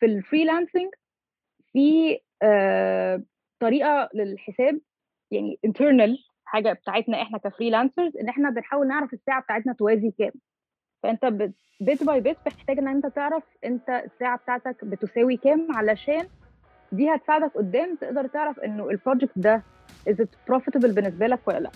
في ال freelancing في آه طريقة للحساب يعني internal حاجة بتاعتنا إحنا ك freelancers إن إحنا بنحاول نعرف الساعة بتاعتنا توازي كام. فأنت bit by bit محتاج إن أنت تعرف أنت الساعة بتاعتك بتساوي كام علشان دي هتساعدك قدام تقدر تعرف إنه ال project ده is profitable بالنسبة لك ولا لأ.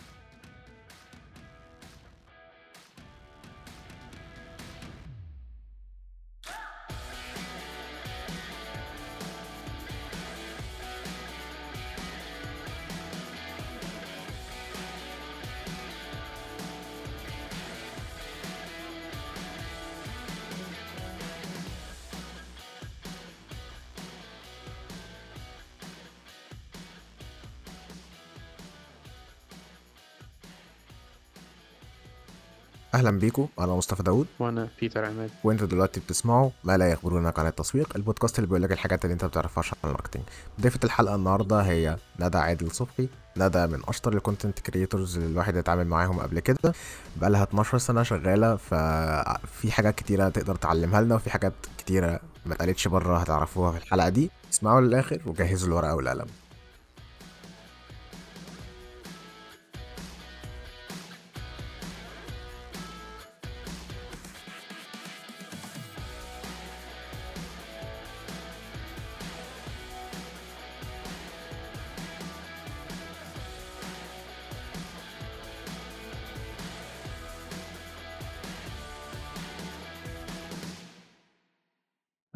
أهلا بيكم أنا مصطفى داوود. وأنا بيتر عماد. وأنتوا دلوقتي بتسمعوا ما لا يخبرونك عن التسويق البودكاست اللي بيقول لك الحاجات اللي أنت ما بتعرفهاش عن ال marketing ضيفة الحلقة النهارده هي ندى عادل صبحي. ندى من أشطر ال content creators اللي الواحد اتعامل معاهم قبل كده. بقى لها 12 سنة شغالة ففي حاجات كتيرة تقدر تعلمها لنا وفي حاجات كتيرة ما اتقالتش بره هتعرفوها في الحلقة دي. اسمعوا للآخر وجهزوا الورقة والقلم.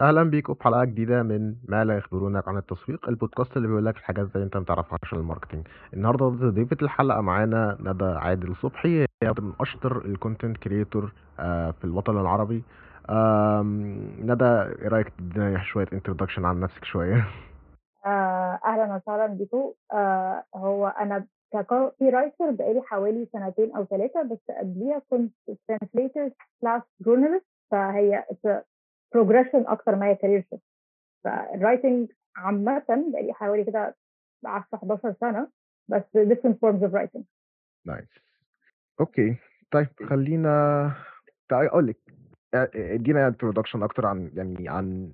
أهلا بيكم في حلقة جديدة من ما لا يخبرونك عن التسويق البودكاست اللي بيقول لك الحاجات اللي أنت ما تعرفهاش عن ال marketing النهارده ضيفة الحلقة معانا ندى عادل صبحي هي من أشطر ال content creators آه، في الوطن العربي. ندى إيه رأيك تدينا شوية introduction عن نفسك شوية؟ آه، أهلا وسهلا بيكم آه، هو أنا ك copywriter بقالي حوالي سنتين أو ثلاثة بس قبليها كنت translator slash journalist فهي progression أكتر ما هي career shift فال writing عامة بقالي حوالي كده 10 11 سنة بس different forms of writing. nice okay طيب خلينا تعالي أقول لك ادينا introduction أكتر عن يعني عن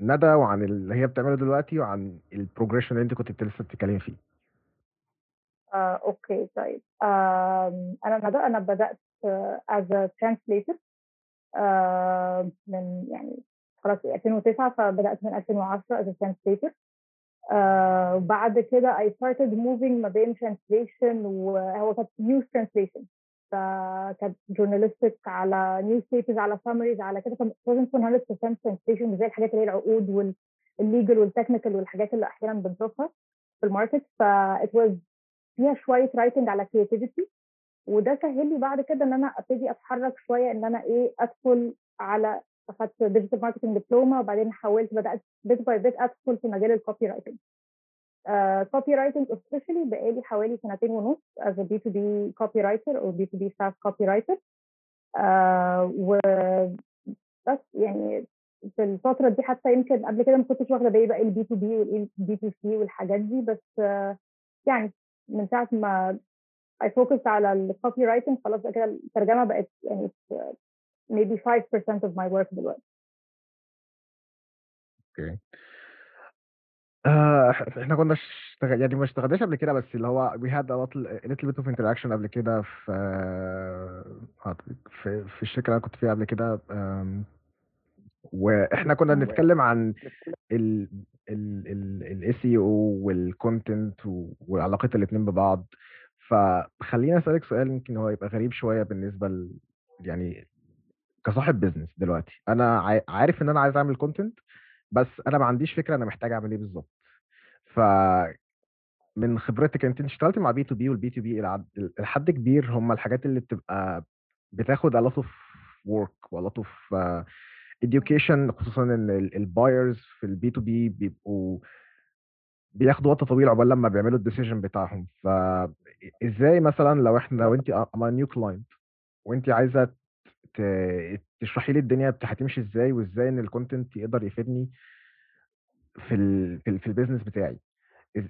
ندى وعن اللي هي بتعمله دلوقتي وعن ال progression اللي انت كنت لسه بتتكلمي فيه. آه، أوكي طيب آه، أنا ندى أنا بدأت آه، as a translator. آه، من يعني خلاص 2009 فبدأت من 2010 as a translator. آه، وبعد كده I started moving ما بين translation وهو كانت news translation. فكانت journalistic على newspapers على summaries على كده كان wasn't 100% translation زي الحاجات اللي هي العقود وال legal وال technical والحاجات اللي أحيانا بنشوفها في ال market. ف it was فيها شوية writing على creativity. وده سهل لي بعد كده إن أنا أبتدي أتحرك شوية إن أنا إيه أدخل على أخدت digital marketing دبلومة وبعدين حولت بدأت bit by bit أدخل في مجال ال copywriting copywriting officially بقالي حوالي سنتين ونص as B2B copywriter أو B2B staff copywriter و بس يعني في الفترة دي حتى يمكن قبل كده ما كنتش واخدة بالي بقى البي تو بي والبي تو سي والحاجات دي بس uh, يعني من ساعة ما I focused على ال copywriting خلاص كده الترجمة بقت يعني maybe 5% of my work دلوقتي. okay. آه إحنا كنا اشتغل يعني ما اشتغلناش قبل كده بس اللي هو we had a little, a little bit of interaction قبل كده في في في الشركة اللي أنا كنت فيها قبل كده وإحنا كنا بنتكلم عن ال ال ال ال SEO وال content وعلاقة الاثنين ببعض فخليني أسألك سؤال يمكن هو يبقى غريب شوية بالنسبة ل يعني كصاحب business دلوقتي. أنا عارف إن أنا عايز أعمل content بس أنا ما عنديش فكرة أنا محتاج أعمل إيه بالظبط. ف من خبرتك أنت اشتغلت مع بي تو بي والبي تو بي لحد كبير هم الحاجات اللي بتبقى بتاخد a lot of work و a lot of uh, education خصوصا إن ال buyers في ال B2B بيبقوا بياخدوا وقت طويل عقبال لما بيعملوا ال decision بتاعهم. فازاي مثلا لو إحنا لو انت I'm new client وانت عايزة تشرحي لي الدنيا هتمشي إزاي وإزاي إن ال content يقدر يفيدني في ال في, في ال business بتاعي؟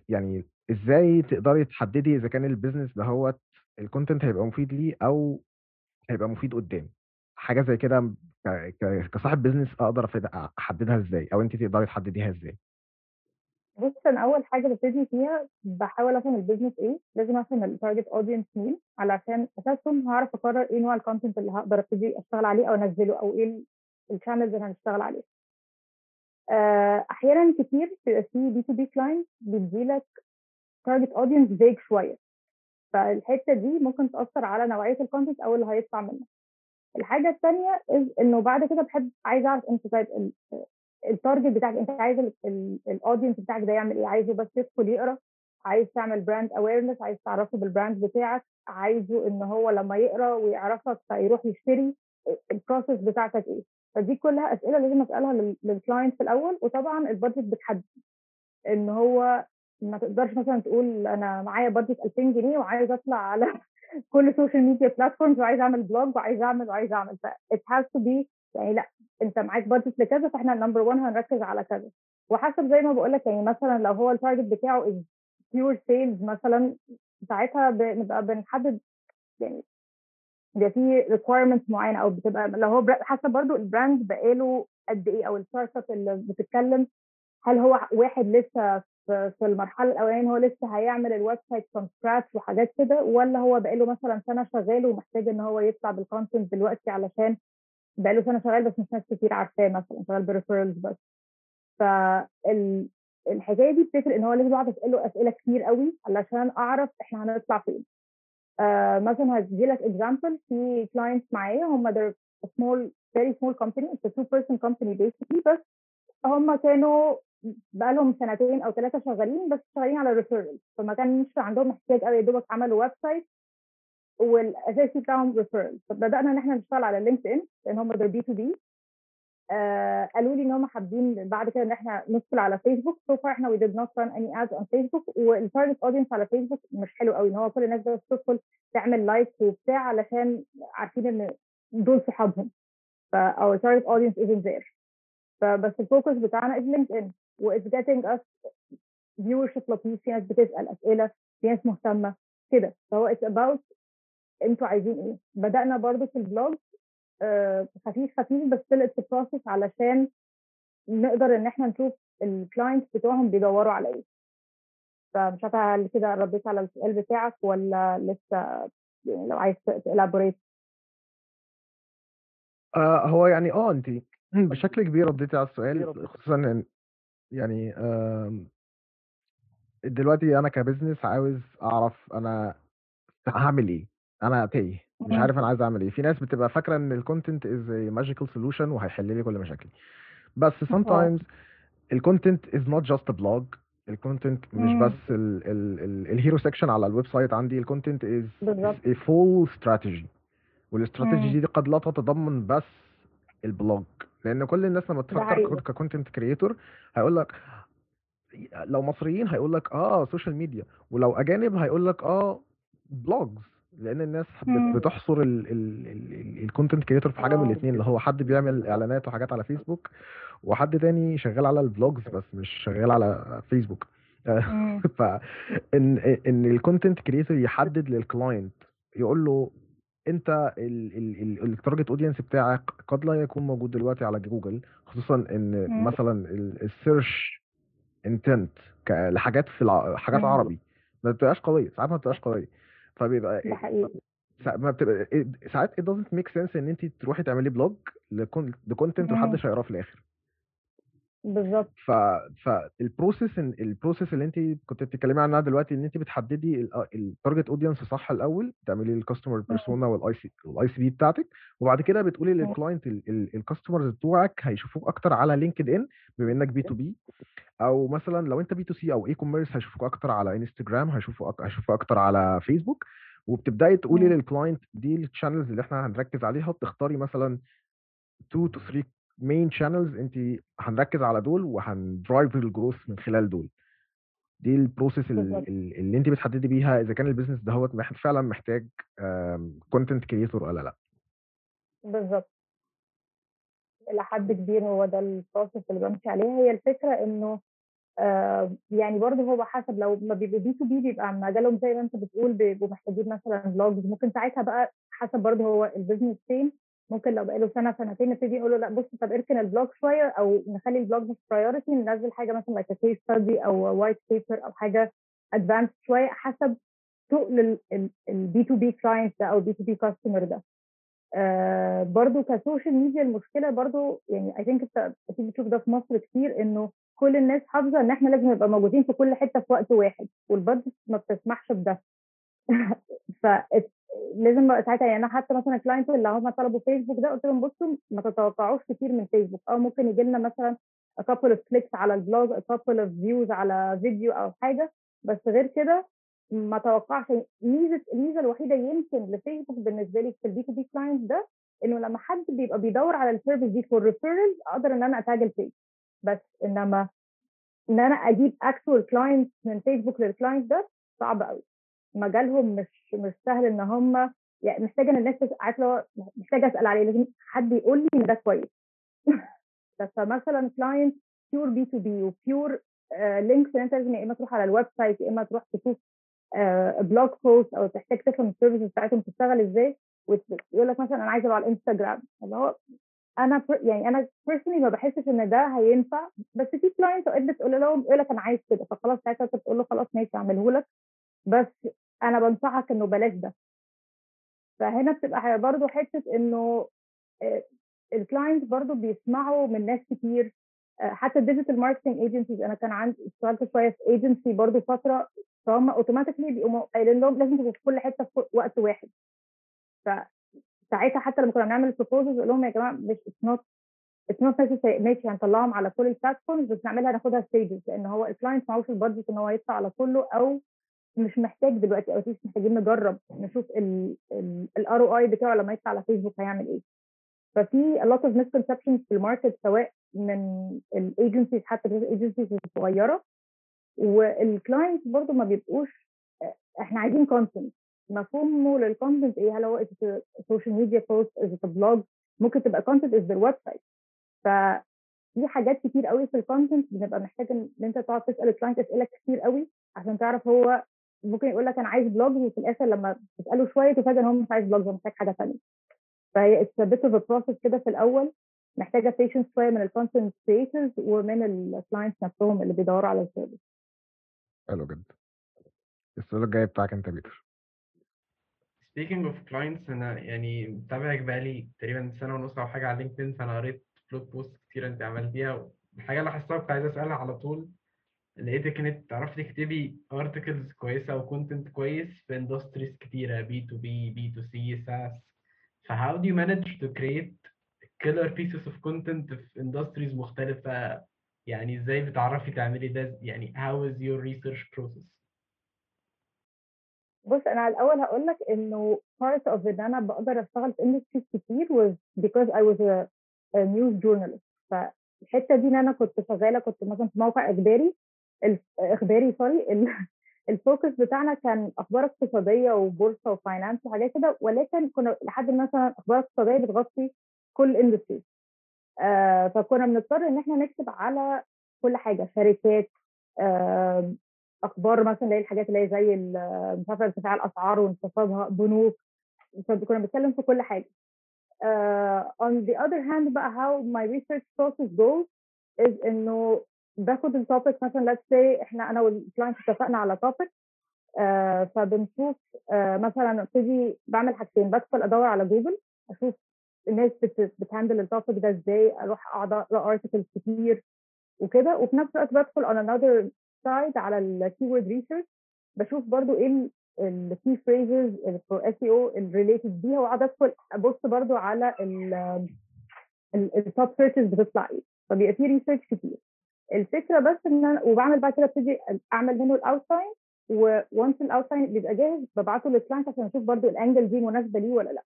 يعني إزاي تقدري تحددي إذا كان ال business دهوت ال content هيبقى مفيد ليه أو هيبقى مفيد قدام حاجة زي كده كصاحب business أقدر أحددها إزاي أو انت تقدري تحدديها إزاي؟ بص أنا أول حاجة ببتدي فيها بحاول أفهم ال business إيه. لازم أفهم ال target audience مين علشان اساسهم هعرف أقرر إيه نوع ال content اللي هقدر أبتدي أشتغل عليه أو أنزله أو إيه ال channels اللي هنشتغل عليه آه، أحيانا كتير بيبقى في B2B client بيديلك target audience vague شوية. فالحتة دي ممكن تأثر على نوعية ال content أو اللي هيطلع منه الحاجة الثانية إنه بعد كده بحب عايز أعرف أنت طيب ال target بتاعك انت عايز ال audience بتاعك ده يعمل إيه؟ عايزه بس يدخل يقرا عايز تعمل brand awareness عايز تعرفه بال brand بتاعك عايزه ان هو لما يقرا ويعرفك فيروح يشتري ال process بتاعتك إيه؟ فدي كلها أسئلة لازم أسألها لل client في الأول وطبعا ال budget بتحدد. إن هو ما تقدرش مثلا تقول أنا معايا budget 2000 جنيه وعايز أطلع على كل social media platforms وعايز أعمل blog وعايز أعمل وعايز أعمل ف it has to be يعني لأ أنت معاك budget لكذا فإحنا number 1 هنركز على كذا. وحسب زي ما بقول لك يعني مثلا لو هو ال target بتاعه pure sales مثلا ساعتها بنبقى بنحدد يعني بيبقى في requirements معينة أو بتبقى لو هو حسب برضو ال brand بقاله قد إيه أو ال startup اللي بتتكلم هل هو واحد لسه في المرحلة الأولانية هو لسه هيعمل ال website from scratch وحاجات كده ولا هو بقاله مثلا سنة شغال ومحتاج إن هو يطلع بال content دلوقتي علشان بقاله سنة شغال بس مش ناس كتير عارفاه مثلا شغال ب referrals بس. فالحكاية دي بتفرق إن هو لازم أقعد أسأله أسئلة كتير قوي علشان أعرف إحنا هنطلع فين. آه مثلا هدي لك example في clients معايا هم small very small company it's a two person company basically بس هم كانوا بقى لهم سنتين أو ثلاثة شغالين بس شغالين على referral فما كانش عندهم احتياج قوي يا دوبك عملوا website والأساسي بتاعهم referral فبدأنا إن إحنا نشتغل على LinkedIn لأن هم ده B2B قالوا لي إن هم حابين بعد كده إن إحنا ندخل على فيسبوك so far إحنا we did not run any ads on Facebook وال target audience على فيسبوك مش حلو قوي. إن هو كل الناس بس تدخل تعمل لايك وبتاع علشان عارفين إن دول صحابهم. ف our target audience isn't there. فبس ال focus بتاعنا is LinkedIn. و it's getting us viewership لطيف. في ناس بتسأل أسئلة. في ناس مهتمة. كده. فهو it's about أنتوا عايزين إيه. بدأنا برضو في ال blog آه خفيف خفيف بس it's a process علشان نقدر ان إحنا نشوف ال clients بتوعهم بيدوروا على إيه. فمش عارفة هل كده رديت على السؤال بتاعك ولا لسه يعني لو عايز to elaborate آه هو يعني آه انت بشكل كبير رديتي على السؤال خصوصا إن يعني دلوقتي أنا ك business عاوز أعرف أنا هعمل إيه. أنا تايه مش عارف أنا عايز أعمل إيه. في ناس بتبقى فاكرة إن ال content is magical solution وهيحل لي كل مشاكلي. بس sometimes ال content is not just blog ال content مش مم. بس ال hero section على ال website عندي. ال content is a full strategy. والاستراتيجي. دي قد لا تتضمن بس ال blog لأن كل الناس لما تفكر حقيقي. ك content creator هيقول لك لو مصريين هيقول لك آه social media ولو أجانب هيقول لك آه blogs لأن الناس مم. بت- بتحصر ال content creator في حاجة من آه. الاثنين اللي هو حد بيعمل إعلانات وحاجات على فيسبوك وحد تاني شغال على ال blogs بس مش شغال على فيسبوك مم. فان ان ال content creator يحدد لل client يقول له أنت ال target audience بتاعك قد لا يكون موجود دلوقتي على جوجل خصوصا إن مم. مثلا ال search intent لحاجات في الع... حاجات مم. عربي ما بتبقاش قوية ساعات ما بتبقاش قوية فبيبقى ده حقيقي سا- ما بتبقى إيه- ساعات it doesn't make sense إن انت تروحي تعملي blog ل content. محدش هيقراه في الآخر بالظبط ف فال process ال process اللي انت كنت بتتكلمي عنها دلوقتي إن انت بتحددي ال target audience صح الأول تعملي ال customer persona وال IC وال ICP بتاعتك وبعد كده بتقولي لل client ال customers بتوعك هيشوفوك أكتر على LinkedIn بما إنك B2B أو مثلا لو أنت B2C أو e-commerce هيشوفوك أكتر على انستجرام هيشوفوا أك... هيشوفوا أكتر على فيسبوك وبتبدأي تقولي مم. لل client دي ال channels اللي إحنا هنركز عليها وبتختاري مثلا 2 to 3 main channels انت هنركز على دول وهن drive ال growth من خلال دول. دي ال process. اللي انت بتحددي بيها إذا كان ال business دهوت فعلا محتاج content creator ولا لأ. بالظبط. إلى حد كبير هو ده ال process اللي بمشي عليها هي الفكرة إنه آه يعني برضه هو حسب لو ما بيبقوا B2B بيبقى مجالهم زي ما أنت بتقول بيبقوا محتاجين مثلا blogs ممكن ساعتها بقى حسب برضه هو ال business فين. ممكن لو بقاله سنة سنتين نبتدي نقول له لأ بص طب اركن ال blog شوية أو نخلي ال blog مش priority ننزل حاجة مثلا like case study أو white paper أو حاجة advanced شوية حسب تقل ال B2B client ده أو ال B2B customer ده. آه برضو ك social media المشكلة برضو يعني I think انت أكيد بتشوف ده في مصر كتير إنه كل الناس حافظة إن إحنا لازم نبقى موجودين في كل حتة في وقت واحد وال budget ما بتسمحش بده. فلازم بقى ساعتها يعني أنا حتى مثلا ال client اللي هم طلبوا فيسبوك ده قلت لهم بصوا ما تتوقعوش كتير من فيسبوك أو ممكن يجي لنا مثلا a couple of clicks على ال blog a couple of views على فيديو أو حاجة. بس غير كده ما توقعش. ميزة الميزة الوحيدة يمكن لفيسبوك بالنسبة لي في ال B2B client ده إنه لما حد بيبقى بيدور على ال service دي for referrals أقدر إن أنا ا tag ال page بس إنما إن أنا أجيب actual client من فيسبوك لل client ده صعب قوي مجالهم مش مش سهل إن هم يعني محتاجة إن الناس عارف لو محتاجة أسأل عليه لازم حد يقول لي إن ده كويس. بس مثلا client pure B2B و pure لينكس أنت لازم يا إما تروح على ال website يا إما تروح تشوف blog post أو تحتاج تفهم ال service بتاعتهم تشتغل إزاي ويقول لك مثلا أنا عايزة أبقى على الانستجرام اللي هو أنا يعني أنا personally ما بحسش إن ده هينفع. بس في client أوقات بتقول لهم يقول لك أنا عايز كده فخلاص ساعتها أنت بتقول له خلاص ماشي اعمله لك. بس أنا بنصحك إنه بلاش ده. فهنا بتبقى برضه حتة إنه ال client برضه بيسمعوا من ناس كتير. حتى ال digital marketing agencies أنا كان عندي اشتغلت شوية في ايجنسي برضه فترة فهم automatically بيقوموا قايلين لهم لازم تبقوا في كل حتة في وقت واحد. فساعتها حتى لما كنا بنعمل proposals أقول لهم يا جماعة مش it's not it's not ماشي هنطلعهم على كل ال platforms بس نعملها ناخدها stages لأن هو ال client معهوش ال budget إن هو يدفع على كله أو مش محتاج دلوقتي أو مش محتاجين نجرب نشوف ال ROI بتاعه لما يطلع على فيسبوك هيعمل إيه. ففي a lot of misconceptions في ال market سواء من ال agencies حتى ال agencies الصغيرة. وال clients برضو ما بيبقوش إحنا عايزين content مفهومه لل content إيه؟ هل هو social media posts بلوج ممكن تبقى content as website ففي حاجات كتير قوي في ال content بنبقى محتاج إن أنت تقعد تسأل ال client أسئلة كتير قوي عشان تعرف هو ممكن يقول لك أنا عايز blog وفي الآخر لما تساله شوية تفاجئ إن هو مش عايز blog هو محتاج حاجة ثانية فهي it's bit of process كده في الأول محتاجة patience شوية من ال content creators ومن ال clients نفسهم اللي بيدوروا على ال service حلو جدا. السؤال الجاي بتاعك أنت بيتر. Speaking of clients أنا يعني متابعك بقالي تقريبا سنة ونص أو حاجة على LinkedIn فأنا قريت blog posts كتير أنت عملتيها. الحاجة اللي لاحظتها كنت عايز أسألها على طول. لقيتك إنك تعرفي تكتبي articles كويسة و content كويس في industries كتيرة B2B B2C SaaS ف how do you manage to create killer pieces of content في industries مختلفة؟ يعني إزاي بتعرفي تعملي ده؟ يعني how is your research process بص أنا على الأول هقول لك إنه part of إن أنا بقدر أشتغل في industries كتير was because I was a, a news journalist. فالحته دي إن أنا كنت شغالة كنت مثلا في موقع اخباري إخباري سوري ال focus بتاعنا كان أخبار اقتصادية وبورصة و finance وحاجات كده ولكن كنا لحد مثلا أخبار اقتصادية بتغطي كل industry آه فكنا بنضطر إن إحنا نكتب على كل حاجة شركات آه أخبار مثلا اللي هي الحاجات اللي هي زي مش عارفة ارتفاع الأسعار وانخفاضها بنوك فكنا بنتكلم في كل حاجة. uh, on the other hand بقى how my research process goes is إنه باخد ال topic مثلا let's say إحنا أنا وال client اتفقنا على topic uh, فبنشوف uh, مثلا ابتدي بعمل حاجتين بدخل أدور على جوجل أشوف الناس بت, بت handle ال topic ده إزاي أروح أقعد أقرأ articles كتير وكده وفي نفس الوقت بدخل on another side على ال keyword research بشوف برضو إيه ال key phrases for us أو ال related بيها وأقعد أدخل أبص برضو على ال top searches بتطلع إيه. فبيبقى في research كتير. الفكرة بس إن أنا وبعمل بعد كده ابتدي أعمل منه ال outline و once ال outline بيبقى جاهز ببعته لل client عشان أشوف برضو ال angle دي مناسبة ليه ولا لأ.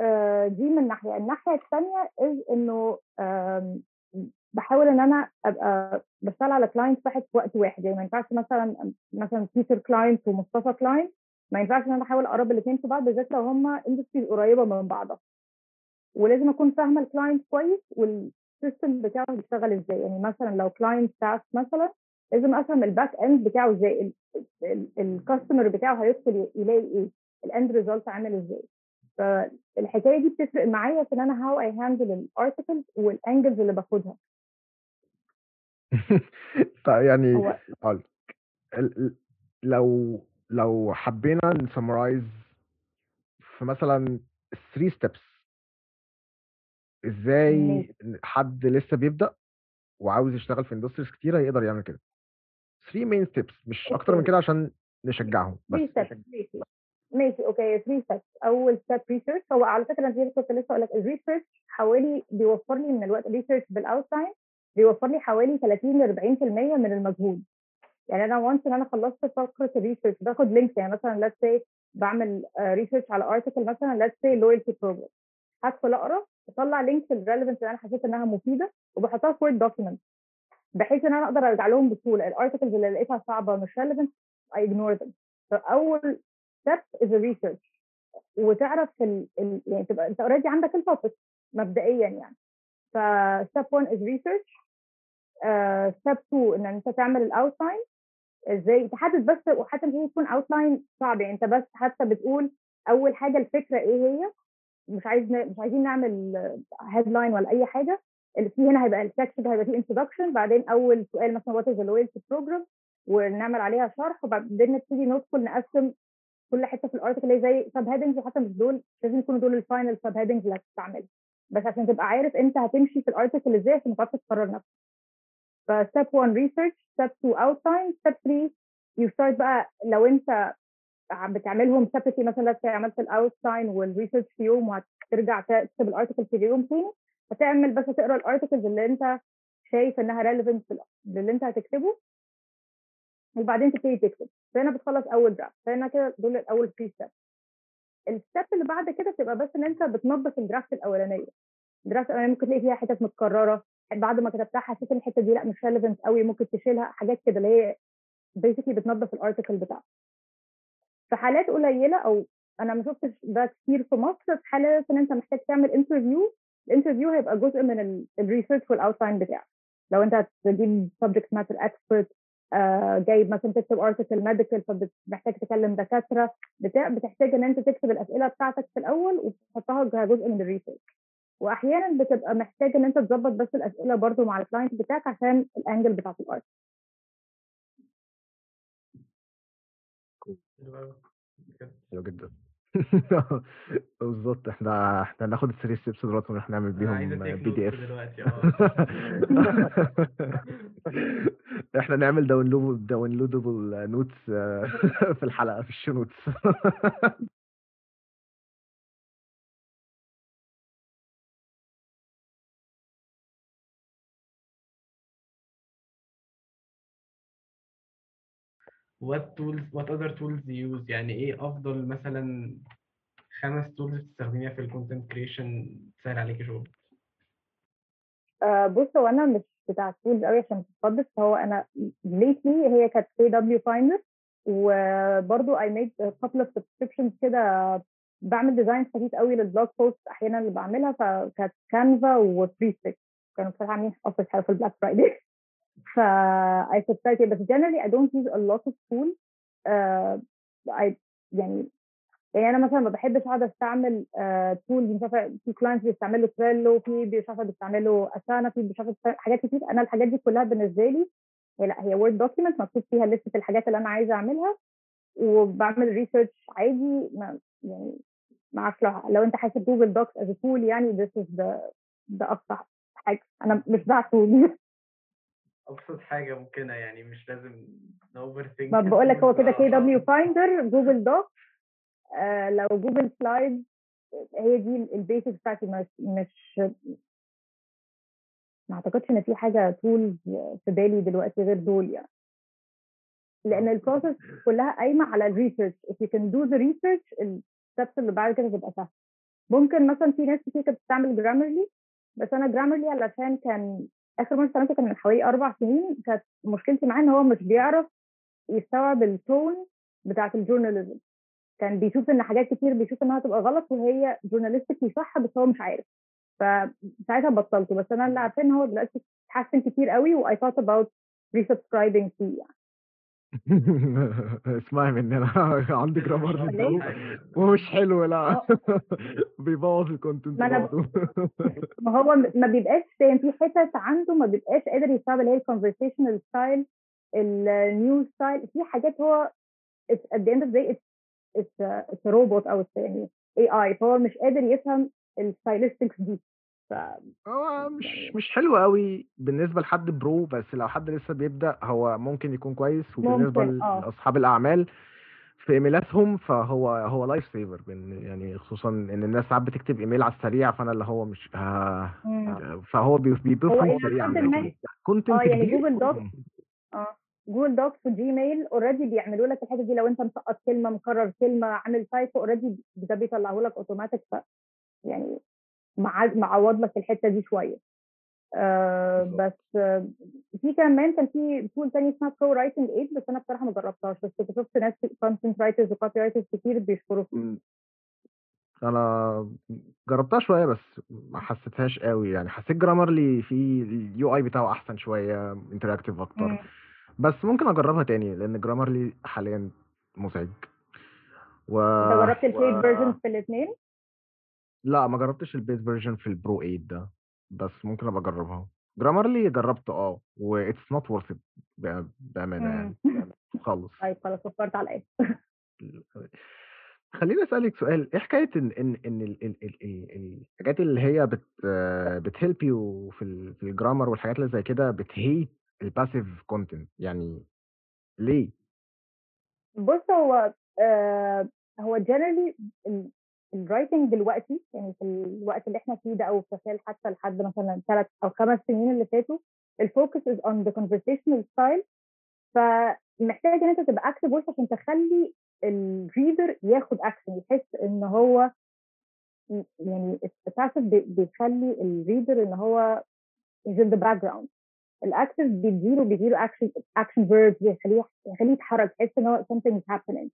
آه دي من ناحية. الناحية الثانية is إنه بحاول إن أنا أبقى بشتغل على client واحد في وقت واحد. يعني ما ينفعش مثلا مثلا بيتر client ومصطفى client ما ينفعش إن أنا أحاول أقرب الاثنين في بعض بالذات لو هم industries قريبة من بعضها ولازم أكون فاهمة ال client كويس وال system بتاعه بيشتغل إزاي؟ يعني مثلا لو client SaaS مثلا لازم أفهم ال back end بتاعه إزاي ال customer بتاعه هيدخل يلاقي إيه ال end result عامل إزاي. فالحكايه دي بتفرق معايا في إن أنا how I handle ال articles وال angles اللي باخدها. طيب يعني هقول لو لو حبينا ن summarize في مثلا 3 steps إزاي حد لسه بيبدأ وعاوز يشتغل في industries كتيرة يقدر يعمل كده. 3 main steps مش أكتر من كده عشان نشجعهم بس. 3 steps ماشي. okay 3 steps. أول step research هو على فكرة زي ما كنت لسه أقول لك ال research حوالي بيوفر لي من الوقت research بال outline بيوفر لي حوالي 30 ل 40% من المجهود. يعني أنا once إن أنا خلصت فقرة ال research باخد links يعني مثلا let's say بعمل research على article مثلا let's say loyalty program هدخل أقرأ اطلع links ال relevant اللي أنا حسيت إنها مفيدة وبحطها في Word document بحيث إن أنا أقدر أرجع لهم بسهولة. ال articles اللي لقيتها صعبة مش relevant I ignore them. فأول is a research. وتعرف ال... ال... يعني تبقى أنت already عندك ال topic مبدئيا يعني. ف step 1 is research. uh, step 2 إن أنت تعمل ال outline إزاي؟ تحدد بس وحتى مش يكون outline صعب. يعني أنت بس حتى بتقول أول حاجة الفكرة إيه هي؟ مش عايز. مش عايزين نعمل headline ولا أي حاجة اللي فيه هنا هيبقى ال section هيبقى فيه introduction بعدين أول سؤال مثلا what is loyalty program ونعمل عليها شرح وبعدين نبتدي ندخل نقسم كل حتة في ال article اللي زي subheadings وحتى مش دول لازم يكونوا دول ال final subheadings اللي هتستعملها بس عشان تبقى عارف أنت هتمشي في ال article إزاي عشان تعرف تقرر نفسك ف step 1 research step 2 outline step 3 you start بقى لو أنت بتعملهم separately مثلا عملت ال outline وال research في يوم وهترجع تكتب ال article في يوم تاني هتعمل بس تقرا ال articles اللي انت شايف إنها relevant للي انت هتكتبه. وبعدين تبتدي تكتب. فهنا بتخلص أول draft فهنا كده دول الأول 3 step ال step اللي بعد كده بتبقى بس إن انت بتنظف ال draft الأولانية. ال draft الأولانية ممكن تلاقي فيها حتت متكررة. بعد ما كتبتها حسيت إن الحتة دي لأ مش relevant قوي ممكن تشيلها حاجات كده اللي هي basically بتنظف ال article بتاعك في حالات قليلة أو أنا ما شفتش ده كتير في مصر في حالات إن أنت محتاج تعمل interview ال interview هيبقى جزء من ال research وال outline بتاعك. لو أنت هتجيب subject matter expert جايب مثلا تكتب article medical فمحتاج تكلم دكاترة بتاع بتحتاج إن أنت تكتب الأسئلة بتاعتك في الأول وتحطها كجزء من ال research واحيانا بتبقى محتاج إن أنت تظبط بس الأسئلة برضو مع ال client بتاعك عشان ال angle بتاعت ال article حلو جدا. بالظبط إحنا إحنا هناخد ال three steps دلوقتي ونروح نعمل بيهم PDF. دلوقتي آه. إحنا نعمل download downloadable notes في الحلقة في ال show notes what tools what other tools you use? يعني إيه أفضل مثلا خمس tools بتستخدميها في ال content creation تسهل عليكي شغل آه بص هو أنا مش بتاع tools قوي عشان تتفضل فهو أنا lately هي كانت KWFinder وبرضه I made couple of subscriptions كده بعمل design خفيف قوي لل blog post أحيانا اللي بعملها فكانت Canva وبريستيك كانوا بصراحة عاملين offers حلوة في ال Black Friday ف I subscribed بس generally I don't use a lot of tools uh, I يعني يعني أنا مثلا ما بحبش أقعد أستعمل tool مش عارفة في clients بيستعملوا Trello في مش عارفة بيستعملوا Asana في مش عارفة حاجات كتير. أنا الحاجات دي كلها بالنسبة لي هي لأ هي Word document مكتوب فيها لسته الحاجات اللي أنا عايزة أعملها وبعمل research عادي. ما يعني ما أعرفش لو, لو أنت حاسب Google Docs is tool يعني this is the ده اقصى حاجة. أنا مش بتاع تول أبسط حاجة ممكنة يعني مش لازم overthink ما بقول لك هو كده كي دبليو فايندر جوجل دوكس آه لو Google Slide هي دي ال basics بتاعتي مش مش ما أعتقدش إن في حاجة tools في بالي دلوقتي غير دول يعني. لأن ال process كلها قايمة على ال research if you can do the research ال steps اللي بعد كده تبقى سهله ممكن مثلا في ناس كتير كانت بتستعمل Grammarly بس أنا Grammarly علشان كان آخر مرة استعملته كان من حوالي أربع سنين. كانت مشكلتي معاه إن هو مش بيعرف يستوعب ال tone بتاعت ال journalism كان بيشوف إن حاجات كتير بيشوف إنها تبقى غلط وهي journalistically صح بس هو مش عارف. فساعتها بطلته بس أنا اللي عارفه إن هو دلوقتي اتحسن كتير قوي و I thought about resubscribing فيه يعني. اسمعي مني أنا عندي Grammarly ومش حلو لا. بيبوظ ال content ما برضه. ما هو ما بيبقاش فاهم في حتت عنده ما بيبقاش قادر يستوعب اللي هي ال conversational style ال news style في حاجات هو it's- at the end of the day it's it's a, it's a robot أو يعني AI فهو مش قادر يفهم ال stylistics دي. ف هو مش مش حلو قوي بالنسبة لحد pro بس لو حد لسه بيبدأ هو ممكن يكون كويس وبالنسبة آه. لأصحاب الأعمال في إيميلاتهم فهو هو life saver يعني خصوصا إن الناس ساعات بتكتب إيميل على السريع فأنا اللي هو مش آه. فهو بي- هو بي perform إلى سريع حد ما- content آه يعني Google Doc آه Google Docs و Gmail already بيعملوا لك الحته دي لو أنت مسقط كلمة مكرر كلمة عامل typo already ده بيطلعه لك اوتوماتيك ف يعني معوض لك الحتة دي شوية آه. بس آه في كمان كان في tool تاني اسمها ProWritingAid بس أنا بصراحة ما جربتهاش بس كنت شفت ناس content writers و copywriters كتير بيشكروا فيها مم. أنا جربتها شوية بس ما حسيتهاش قوي يعني حسيت Grammarly في ال UI بتاعه أحسن شوية interactive مم. أكتر بس ممكن أجربها تاني لأن Grammarly حاليا مزعج و أنت جربت ال paid version في الاثنين لا ما جربتش ال paid version في ال ProWritingAid ده بس ممكن أبقى أجربها. Grammarly جربت آه و it's not worth بأمانة يعني خالص. طيب خلاص فكرت على إيه؟ خليني أسألك سؤال. إيه حكاية إن إن إن ال- ال- ال- ال- الحاجات اللي هي بت بت help you في ال- في ال grammar والحاجات اللي زي كده بت hate ال passive content يعني ليه؟ بص هو آه هو generally ال writing دلوقتي يعني في الوقت اللي إحنا فيه ده أو في خلال حتى لحد مثلا ثلاث أو خمس سنين اللي فاتوا ال focus is on the conversational style فمحتاج إن أنت تبقى active voice عشان تخلي ال reader ياخد اكشن يحس إن هو يعني ال passive بيخلي ال reader إن هو is in the background. ال active بيديله بيديله action action verbs بيخليه يخليه يتحرك يحس إن هو something is happening.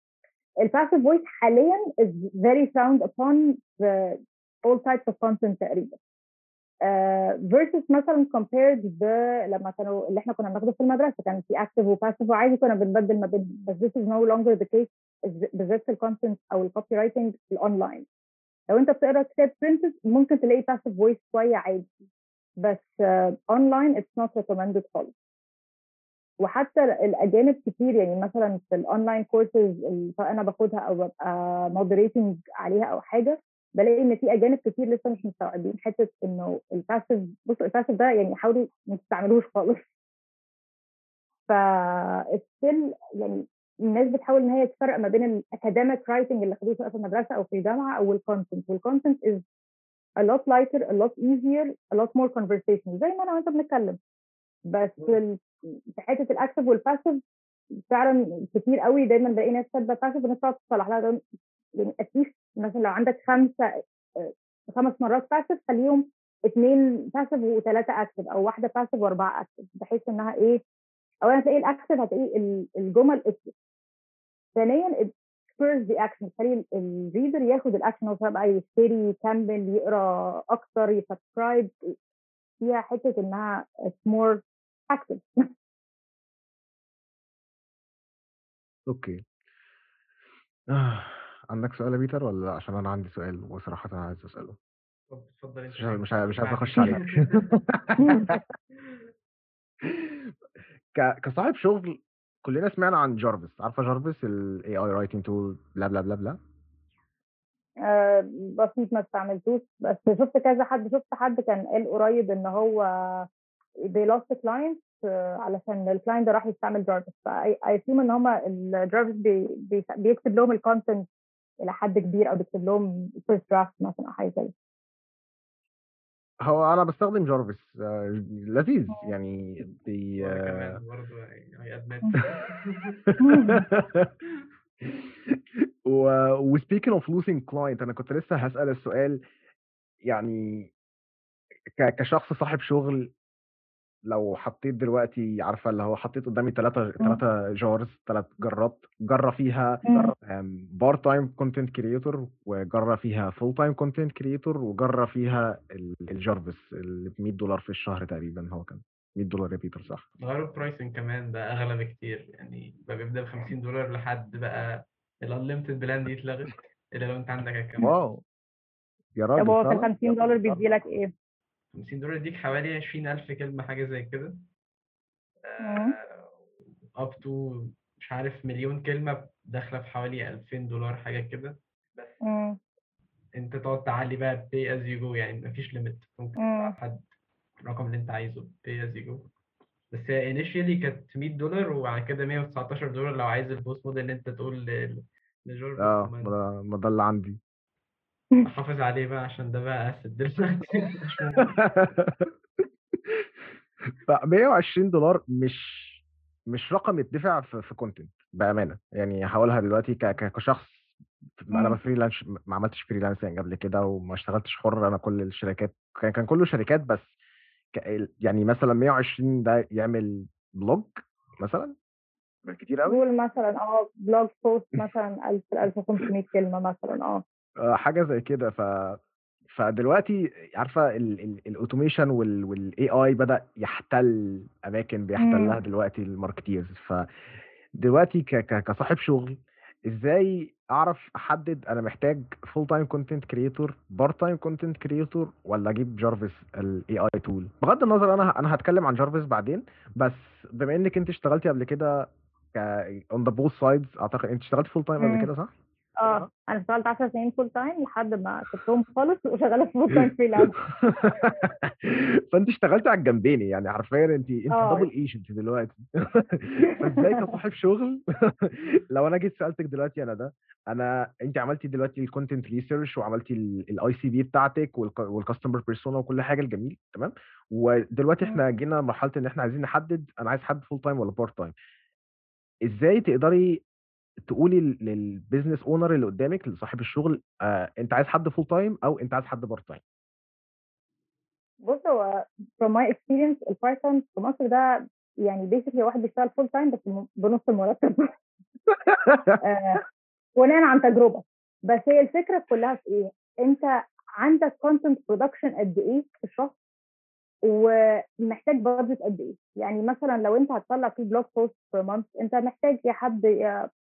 ال passive voice حاليا is very frowned upon the all types of content تقريبا. uh, versus مثلا compared ب لما كانوا اللي إحنا كنا بناخده في المدرسة كان في active و passive وعادي كنا بنبدل ما بين بس this is no longer the case بالذات في ال content أو ال copywriting ال online لو أنت بتقرأ كتاب printed ممكن تلاقي passive voice شوية عادي بس online it's not recommended خالص. وحتى الأجانب كتير يعني مثلا في ال online courses اللي أنا باخدها أو ببقى moderating عليها أو حاجة بلاقي إن في أجانب كتير لسه مش مستوعبين حتة إنه ال passive بص ال passive ده يعني حاولوا ما تستعملوش خالص. ف يعني الناس بتحاول إن هي تفرق ما بين ال academic writing اللي خدوه سواء في المدرسة أو في الجامعة أو ال content وال content is a lot lighter a lot easier a lot more conversational زي ما أنا وأنت بنتكلم. بس في حتة ال active وال passive فعلا كتير قوي دايما بلاقي ناس كاتبه passive وناس تقعد تصلح لها يعني at least مثلا لو عندك خمسة آه، خمس مرات passive خليهم اثنين passive وثلاثه active أو واحدة passive وأربعة active بحيث إنها إيه اولا هتلاقي ال active هتلاقي ال- الجمل active ثانيا spurs the action تخلي ال reader ياخد الاكشن هو سواء بقى يشتري يكمل يقرأ أكتر ي subscribe فيها حتة إنها it's more active. okay. آه. عندك سؤال يا بيتر ولا لأ؟ عشان أنا عندي سؤال وصراحه أنا عايز أسأله. طب اتفضل أنت مش عايز- مش عايز- مش عايز. أخش عليك ك- كصاحب شغل كلنا سمعنا عن جارفيس عارفة جارفيس ال AI writing tool بلا بلا بلا بلا. بسيط ما استعملتوش. بس شفت كذا حد شفت حد كان قال قريب إن هو they lost the client آه، علشان ال client ده راح يستعمل جارفيس ف I assume إن هما الجارفيس بي بي بيكتب لهم ال content إلى حد كبير أو بيكتب لهم first draft مثلا أو حاجة كده. هو أنا بستخدم جارفيس آه، لذيذ يعني بي آه، برضه و speaking of losing client أنا كنت لسه هسأل السؤال يعني ك- كشخص صاحب شغل لو حطيت دلوقتي عارفة اللي هو حطيت قدامي ثلاثة ثلاثة jars ثلاث جرات جرة فيها part time content creator وجرة فيها full time content creator وجرة فيها ال- الجارفيس اللي ب 100 دولار في الشهر تقريبا هو كان. 100 دولار يا بيتر صح غيروا ال pricing كمان بقى أغلى بكتير يعني بقى بيبدأ ب 50 دولار لحد بقى ال unlimited plan دي اتلغت إلا لو أنت عندك account واو يا راجل طب هو في ال فعلا 50 دولار بيدي لك إيه؟ 50 دولار يديك حوالي 20000 كلمة حاجة زي كده. up to مش عارف مليون كلمة داخلة في حوالي 2000 دولار حاجة كده بس مم. أنت تقعد تعلي بقى pay as you go يعني مفيش limit ممكن مم. الرقم اللي انت عايزه pay as you go بس هي initially كانت 100 دولار وبعد كده 119 دولار لو عايز ال boss mode اللي انت تقول ل- لجارفيس آه ما ده- ما اللي عندي احافظ عليه بقى عشان ده بقى asset دلوقتي مش ممكن. ف 120 دولار مش مش رقم يدفع في, في content بأمانة يعني هقولها دلوقتي كشخص أنا مم. freelance ما عملتش freelancing قبل كده وما اشتغلتش حر أنا كل الشركات كان كان كله شركات بس يعني مثلا 120 ده يعمل blog مثلا؟ بالكتير قوي قول مثلا آه blog post مثلا 1000 1500 كلمة مثلا آه. آه، حاجة زي كده. ف فدلوقتي عارفة ال automation وال AI بدأ يحتل أماكن بيحتلها مم. دلوقتي ال marketers. فدلوقتي ك... ك... كصاحب شغل إزاي أعرف أحدد أنا محتاج full time content creator part time content creator ولا أجيب جارفيس ال AI tool بغض النظر أنا أنا هتكلم عن جارفيس بعدين بس بما إنك أنت اشتغلتي قبل كده on the both sides أعتقد أنت اشتغلتي full time قبل مم. كده صح؟ آه. أنا اشتغلت 10 سنين full time لحد ما سبتهم خالص وشغالة full time freelance فأنت اشتغلت على الجنبين يعني حرفيا انت أنت. double agent دلوقتي. فإزاي كصاحب شغل؟ لو أنا جيت سألتك دلوقتي أنا ده أنا أنت عملتي دلوقتي ال content research وعملتي ال ICP بتاعتك وال customer persona وكل حاجة الجميل تمام؟ ودلوقتي إحنا جينا لمرحله إن إحنا عايزين نحدد أنا عايز حد full time ولا part time إزاي تقدري تقولي لل business owner اللي قدامك لصاحب الشغل آه أنت عايز حد full time أو أنت عايز حد بارت تايم بص هو from my experience ال part time في مصر ده يعني basically واحد بيشتغل full time بس بنص المرتب. آه، بناء عن تجربة. بس هي الفكرة كلها في إيه؟ أنت عندك content production قد إيه في الشهر؟ ومحتاج budget قد إيه؟ يعني مثلا لو أنت هتطلع في blog post per month أنت محتاج يا حد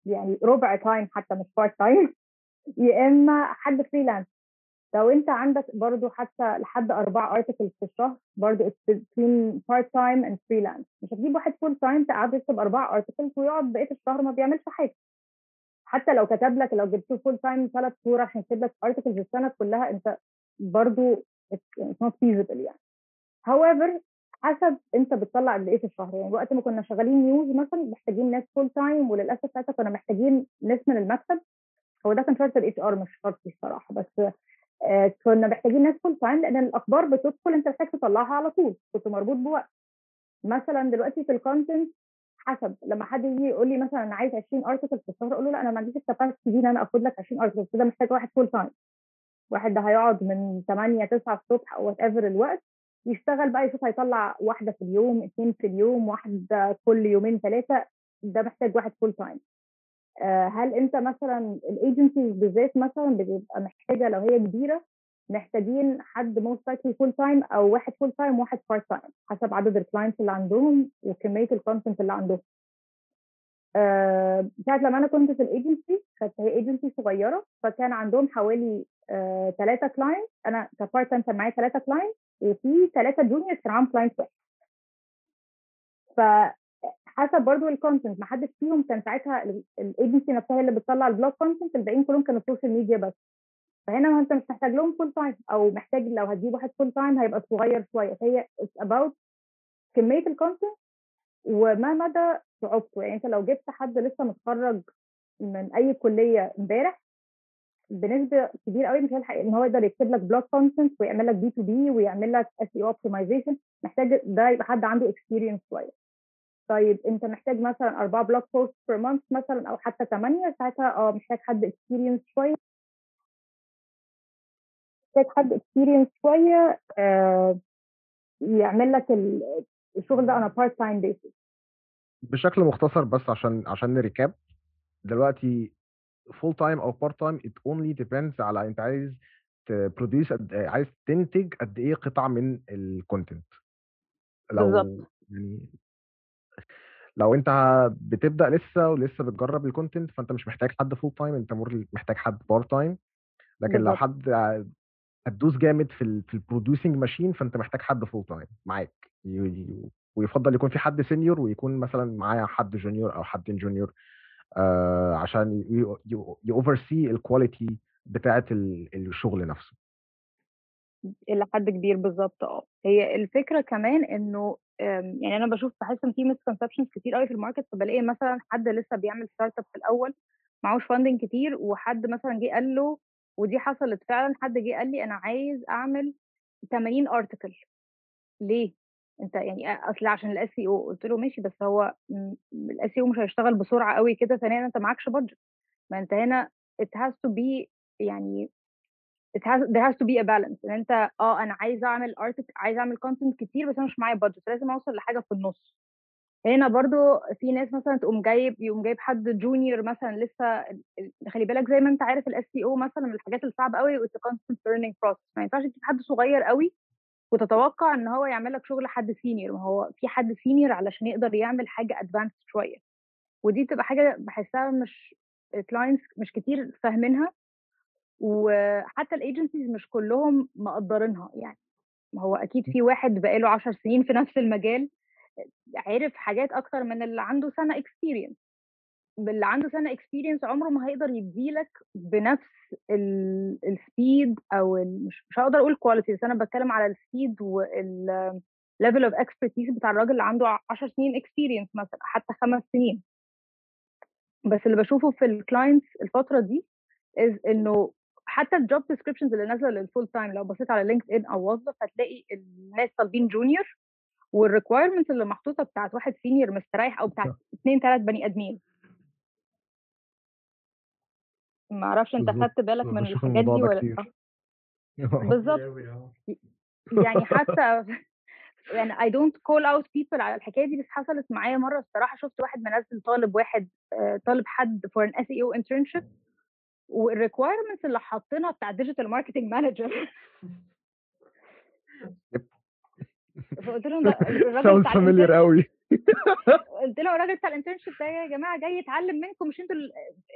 يعني ربع time حتى مش part time يا إما حد freelance لو أنت عندك برضو حتى لحد أربع articles في الشهر برضو between part time and freelance. مش هتجيب واحد full time تقعد يكتب أربع articles ويقعد بقية الشهر ما بيعملش حاجة. حتى لو كتب لك لو جبت full time ثلاث شهور عشان يكتب لك articles السنة كلها أنت برضو it's not feasible يعني. However حسب أنت بتطلع قد إيه في الشهر. يعني وقت ما كنا شغالين news مثلا محتاجين ناس full time وللأسف ساعتها كنا محتاجين ناس من المكتب. هو ده كان شرط ال HR مش شرطي الصراحة. بس آه، كنا محتاجين ناس full time لأن الأخبار بتدخل أنت محتاج تطلعها على طول. كنت مربوط بوقت. مثلا دلوقتي في ال content حسب. لما حد يجي يقول لي مثلا أنا عايز 20 article في الشهر أقول له لا أنا ما عنديش ال capacity دي إن أنا أخد لك 20 article كده محتاج واحد full time واحد ده هيقعد من 8 9 الصبح أو whatever الوقت. يشتغل بقى يشوف هيطلع واحدة في اليوم اثنين في اليوم واحدة كل يومين ثلاثة ده محتاج واحد full time هل انت مثلا ال agencies بالذات مثلا بتبقى محتاجة لو هي كبيرة محتاجين حد most likely full time أو واحد full time وواحد part time حسب عدد ال clients اللي عندهم وكمية ال content اللي عندهم؟ آه، ساعة لما أنا كنت في الايجنسي كانت هي ايجنسي صغيرة فكان عندهم حوالي ثلاثة client أنا ك part time كان معايا ثلاثة client وفي ثلاثة junior كان معاهم client واحد. فحسب برضو ال content ما حدش فيهم كان ساعتها الايجنسي نفسها اللي بتطلع ال blog content الباقيين كلهم كانوا social media بس. فهنا انت مش محتاج لهم full time أو محتاج لو هتجيب واحد full time هيبقى صغير شوية. فهي it's about كمية ال content وما مدى صعوبته. يعني انت لو جبت حد لسه متخرج من أي كلية امبارح بنسبة كبيرة قوي مش هيلحق ان هو يقدر يكتب لك blog content ويعمل لك B2B ويعمل لك SEO optimization محتاج ده يبقى حد عنده experience شوية. طيب انت محتاج مثلا أربعة blog post per month مثلا أو حتى ثمانيه ساعتها آه محتاج حد experience شوية. محتاج حد experience شوية آه يعمل لك ال- الشغل ده a part time basis. بشكل مختصر بس عشان عشان ن recap. دلوقتي full time أو part time it only depends على أنت عايز ت produce عايز تنتج قد إيه قطع من ال content لو بالظبط. يعني لو أنت بتبدأ لسه ولسه بتجرب ال content فأنت مش محتاج حد full time أنت more محتاج حد part time لكن لو حد هتدوس جامد في ال في ال producing machine فأنت محتاج حد full time معاك. ويفضل يكون في حد senior ويكون مثلا معايا حد junior أو حد junior عشان يوفر سي ال quality بتاعة ال- الشغل نفسه. إلى حد كبير بالظبط آه. هي الفكرة كمان إنه يعني أنا بشوف بحس إن في misconceptions كتير قوي في ال market فبلاقي مثلا حد لسه بيعمل startup في الأول معهوش funding كتير وحد مثلا جه قال له ودي حصلت فعلا حد جه قال لي أنا عايز أعمل 80 article ليه؟ أنت يعني أصل عشان ال SEO قلت له ماشي بس هو ال SEO مش هيشتغل بسرعة قوي كده ثانيا أنت معكش budget ما أنت هنا it has to be يعني it has there has to be a balance. إن أنت آه أنا عايزه أعمل artic- عايزه أعمل content كتير بس أنا مش معايا budget لازم أوصل لحاجة في النص. هنا برضو في ناس مثلا تقوم جايب يقوم جايب حد junior مثلا لسه خلي بالك زي ما أنت عارف ال SEO مثلا من الحاجات الصعبة قوي it's learning process ما ينفعش تجيب حد صغير قوي وتتوقع إن هو يعمل لك شغل حد senior ما هو في حد senior علشان يقدر يعمل حاجة advanced شوية. ودي بتبقى حاجة بحسها مش clients مش كتير فاهمينها وحتى ال agencies مش كلهم مقدرينها يعني. ما هو أكيد في واحد بقاله 10 سنين في نفس المجال عرف حاجات أكتر من اللي عنده سنة experience اللي عنده سنة experience عمره ما هيقدر يديلك بنفس ال speed أو مش هقدر أقول quality بس أنا بتكلم على ال speed وال level of expertise بتاع الراجل اللي عنده 10 سنين experience مثلا حتى خمس سنين. بس اللي بشوفه في ال clients الفترة دي is إنه حتى ال job descriptions اللي نازلة لل full time لو بصيت على LinkedIn أو Wuzzuf هتلاقي الناس طالبين junior وال requirements اللي محطوطة بتاعت واحد senior مستريح أو بتاعت اثنين ثلاث بني آدمين. ما أعرفش أنت. خدت بالك من الحاجات دي ولا. لأ؟ بالظبط آه يعني حتى يعني I don't call out people على الحكاية دي بس حصلت معايا مرة الصراحة شفت واحد منزل طالب واحد آه، طالب حد for an SEO internship وال requirements اللي حاطينها بتاع digital marketing manager فقلت لهم الراجل قوي قلت له الراجل بتاع ال internship ده يا جماعة جاي يتعلم منكم مش أنتوا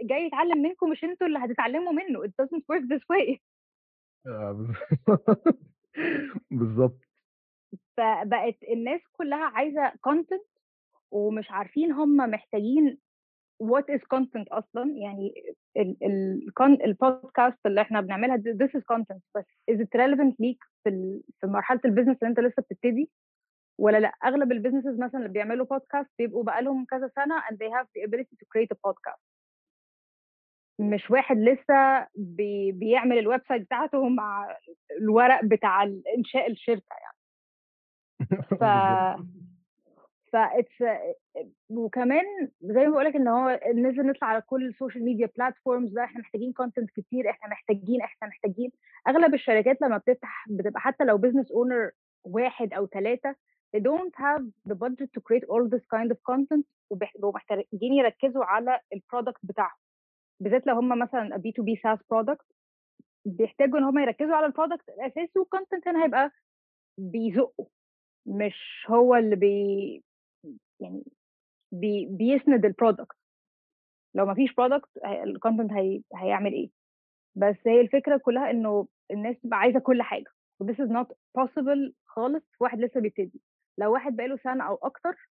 جاي يتعلم منكم مش أنتوا اللي هتتعلموا منه. It doesn't work this way. آه، بالظبط. فبقت الناس كلها عايزة content ومش عارفين هم محتاجين what is content أصلا. يعني ال ال con- البودكاست اللي إحنا بنعملها this is content. بس is it relevant ليك في في مرحلة ال business اللي أنت لسه بتبتدي؟ ولا لأ أغلب ال businesses مثلا اللي بيعملوا بودكاست بيبقوا بقى لهم كذا سنة and they have the ability to create a podcast. مش واحد لسه بي بيعمل ال website بتاعته مع الورق بتاع إنشاء الشركة يعني. ف ف وكمان زي ما بقول لك إن هو ننزل نطلع على كل ال social media platforms ده إحنا محتاجين content كتير إحنا محتاجين إحنا محتاجين. أغلب الشركات لما بتفتح بتبقى حتى لو business owner واحد أو ثلاثة they don't have the budget to create all this kind of content وبيبقوا محتاجين يركزوا على ال product بتاعهم. بالذات لو هم مثلا B2B SaaS product بيحتاجوا إن هم يركزوا على ال product الأساسي وال content هنا هيبقى بيزقوا مش هو اللي بي يعني بي بيسند ال product لو ما فيش product ال content هي هيعمل إيه؟ بس هي الفكرة كلها إنه الناس تبقى عايزة كل حاجة. و this is not possible خالص واحد لسه بيبتدي. لو واحد بقاله سنة أو أكتر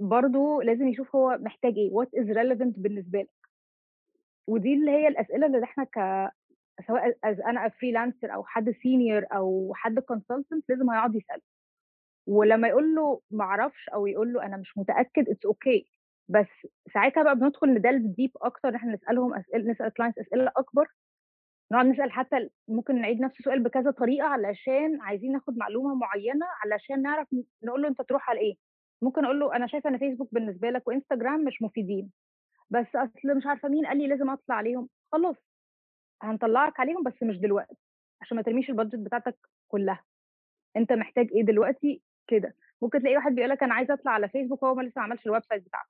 برضه لازم يشوف هو محتاج إيه what is relevant بالنسبة لك. ودي اللي هي الأسئلة اللي إحنا ك سواء أنا freelancer أو حد senior أو حد consultant لازم هيقعد يسال ولما يقول له ما أعرفش أو يقول له أنا مش متأكد it's okay okay. بس ساعتها بقى بندخل ن delve deep أكتر إحنا نسألهم اسئله نسأل clients أسئلة أكبر. نقعد نسأل حتى ممكن نعيد نفس السؤال بكذا طريقة علشان عايزين ناخد معلومة معينة علشان نعرف نقول له أنت تروح على إيه. ممكن أقول له أنا شايفة إن فيسبوك بالنسبة لك وإنستجرام مش مفيدين بس أصل مش عارفة مين قال لي لازم أطلع عليهم. خلاص هنطلعك عليهم بس مش دلوقتي عشان ما ترميش ال budget بتاعتك كلها. أنت محتاج إيه دلوقتي؟ كده. ممكن تلاقي واحد بيقول لك أنا عايز أطلع على فيسبوك وهو ما لسه ما عملش ال website بتاعته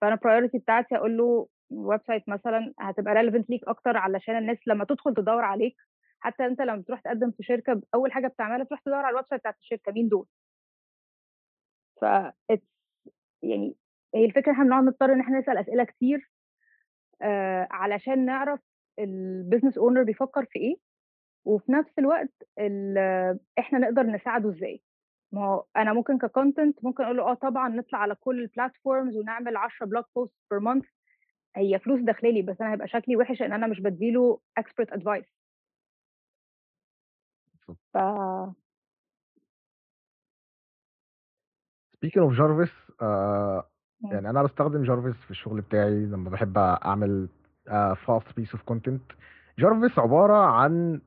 فأنا priority بتاعتي أقول له ال website مثلا هتبقى relevant ليك أكتر علشان الناس لما تدخل تدور عليك حتى أنت لما بتروح تقدم في شركة أول حاجة بتعملها تروح تدور على ال website بتاعت الشركة مين دول؟ ف يعني هي الفكرة إحنا بنقعد نضطر إن إحنا نسأل أسئلة كتير آه علشان نعرف ال business owner بيفكر في إيه وفي نفس الوقت ال- إحنا نقدر نساعده إزاي. ما هو أنا ممكن ك content ممكن أقول له آه طبعا نطلع على كل ال platforms ونعمل 10 blog post per month هي فلوس داخلالي بس أنا هيبقى شكلي وحش إن أنا مش بديله expert advice ف speaking of جارفيس آه. يعني أنا بستخدم جارفيس في الشغل بتاعي لما بحب أعمل fast piece of content جارفيس عبارة عن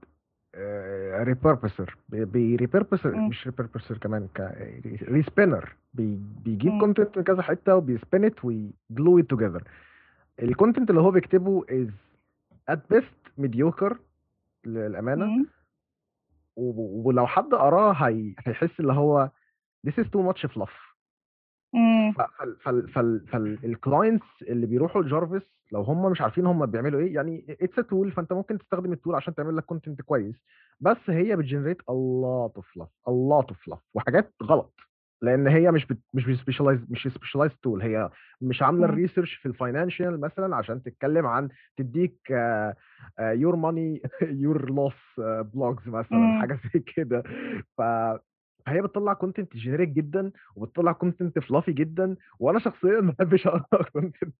repurposer بي repurpose مم. مش repurposer كمان respinner بيجيب. content من كذا حتة وبيسبنت ويجلو ات توجذر الكونتنت اللي هو بيكتبه is at best mediocre للأمانة. ولو حد قراه هي... هيحس اللي هو this is too much fluff. فال clients اللي بيروحوا لجارفيس لو هم مش عارفين هم بيعملوا إيه يعني it's a tool فأنت ممكن تستخدم ال tool عشان تعمل لك content كويس. بس هي بت generate a lot of fluff وحاجات غلط. لأن هي مش بت... مش specialized مش specialized tool هي مش عاملة مم. ال research في ال financial مثلا عشان تتكلم عن تديك your money your loss blogs مثلا مم. حاجة زي كده ف فهي بتطلع content generic جدا وبتطلع content fluffy جدا وأنا شخصيا ما بحبش اقرا content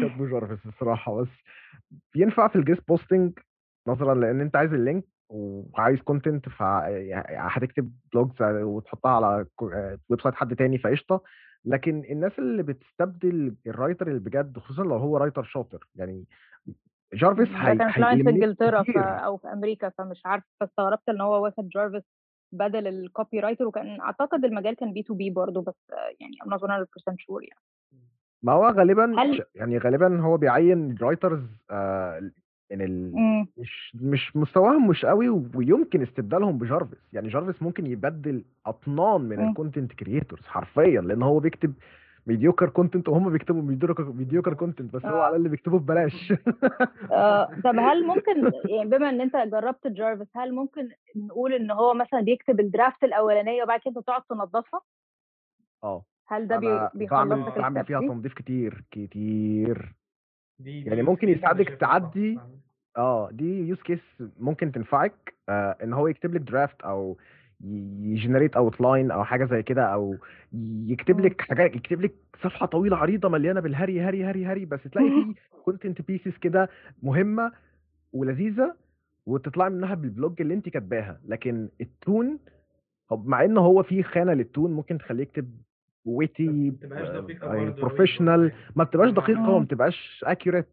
كاتبه جارفيس الصراحة بس ينفع في ال guest posting نظرا لأن أنت عايز ال link وعايز content فهتكتب blogs وتحطها على website حد تاني فقشطة لكن الناس اللي بتستبدل ال writer اللي بجد خصوصا لو هو writer شاطر يعني جارفيس هي في إنجلترا. أو في أمريكا فمش عارفة فاستغربت إن هو واخد جارفيس بدل ال copywriter وكان أعتقد المجال كان B2B برضه بس يعني I'm not 100% sure يعني ما هو غالبا هل- يعني غالبا هو بيعين writers آه يعني ال... مم. مش مش مستواهم مش قوي ويمكن استبدالهم بجارفيس يعني جارفيس ممكن يبدل أطنان من مم. ال content creators حرفيا لأن هو بيكتب mediocre content وهم بيكتبوا mediocre mediocre content بس هو آه. على اللي بيكتبه ببلاش آه، طب هل ممكن يعني بما إن أنت جربت جارفيس هل ممكن نقول إن هو مثلا بيكتب ال draft الأولانية وبعد كده تقعد تنظفها آه هل ده بيخلص لك بعمل فيها؟ تنظيف كتير كتير دي يعني دي ممكن يساعدك تعدي. آه دي use case ممكن تنفعك آه إن هو يكتب لك draft أو ي generate outline أو حاجة زي كده أو يكتب مم. لك حاجات يكتب لك صفحة طويلة عريضة مليانة بالهري هري هري هري بس تلاقي فيه content pieces كده مهمة ولذيذة وتطلعي منها بال blog اللي انت كاتباها لكن ال tone مع إن هو في خانة لل tone ممكن تخليه يكتب witty professional يعني. ما بتبقاش. دقيقة وما بتبقاش accurate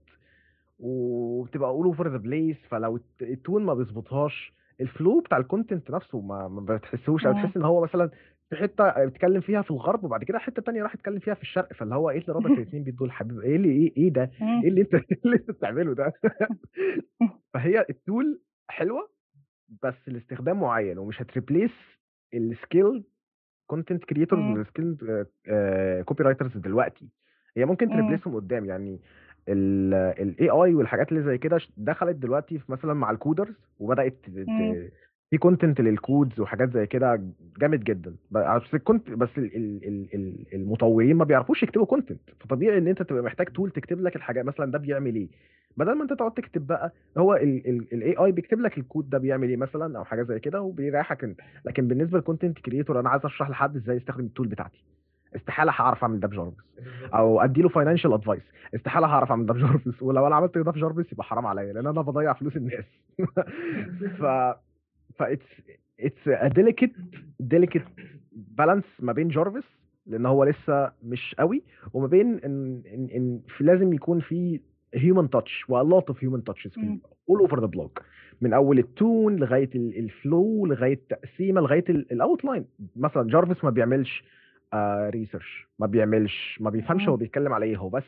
وبتبقى all over the place flow الت- ال tone ما بيظبطهاش ال flow بتاع ال content نفسه ما ما بتحسوش أو مم. تحس إن هو مثلا في حتة بيتكلم فيها في الغرب وبعد كده حتة تانية راح يتكلم فيها في الشرق فاللي هو إيه اللي رابط الاثنين بيه دول حبيبي إيه اللي إيه إيه ده. إيه اللي أنت إيه اللي أنت بتعمله ده فهي ال tool حلوة بس لاستخدام معين ومش هت replace ال skilled content creators. وال skilled copywriters دلوقتي هي ممكن مم. ت replace هم قدام يعني ال AI والحاجات اللي زي كده دخلت دلوقتي في مثلا مع ال coders وبدأت. في content لل codes وحاجات زي كده جامد جدا. بس كنت بس ال- ال- ال- ال- المطورين ما بيعرفوش يكتبوا content فطبيعي إن أنت تبقى محتاج tool تكتب لك الحاجة مثلا ده بيعمل إيه. بدل ما أنت تقعد تكتب بقى هو ال AI بيكتب لك الكود ده بيعمل إيه مثلا أو حاجة زي كده وبيريحك انت لكن بالنسبة لل content creator أنا عايز أشرح لحد إزاي يستخدم ال tool بتاعتي. استحالة هعرف أعمل ده بجارفيس. أو ادي له financial advice استحالة هعرف أعمل ده بجارفيس ولو أنا عملت ده في جارفيس يبقى حرام عليا لأن أنا بضيع فلوس الناس. ف ف it's it's a delicate delicate balance ما بين جارفيس لأن هو لسه مش قوي وما بين إن إن, إن في لازم يكون في human touch و lot of human touches في مم. all over the blog من أول ال tone لغاية ال flow لغاية التقسيمة لغاية ال outline مثلا جارفيس ما بيعملش research ما بيعملش ما بيفهمش. هو بيتكلم على إيه هو بس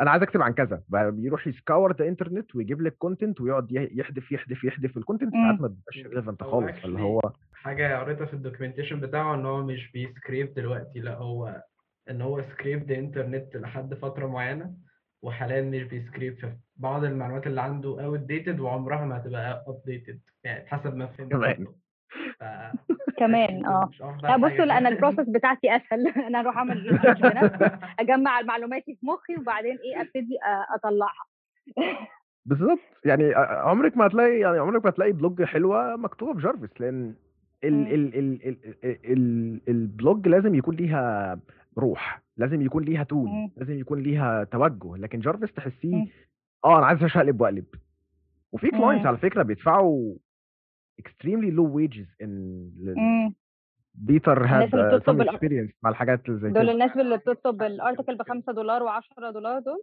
أنا عايز أكتب عن كذا. بيروح ي scour the internet ويجيب لك content ويقعد يحدف يحدف يحدف ال content. ساعات ما بيبقاش relevant هو خالص. actually هو حاجة قريتها في ال documentation بتاعه إن هو مش بي scrape دلوقتي لأ هو إن هو scrape الانترنت لحد فترة معينة وحاليا مش بي scrape. فبعض المعلومات اللي عنده outdated وعمرها ما هتبقى updated يعني حسب ما فهمت كمان. آه لا بصوا أنا. ال process بتاعتي أسهل أنا أروح أعمل research بنفسي أجمع معلوماتي في مخي وبعدين إيه أبتدي أ- أطلعها بالظبط يعني ع- عمرك ما هتلاقي يعني عمرك ما هتلاقي blog حلوة مكتوبة بجارفيس لأن ال مم. ال ال ال ال ال blog لازم يكون ليها روح لازم يكون ليها tone مم. لازم يكون ليها توجه لكن جارفيس تحسيه مم. آه أنا عايز أشقلب وأقلب وفي clients. على فكرة بيدفعوا extremely low wages in مم. بيتر some الأر- experience مع الحاجات اللي زي دول كده الناس اللي بتطلب ال article ب 5 دولار و10 دولار دول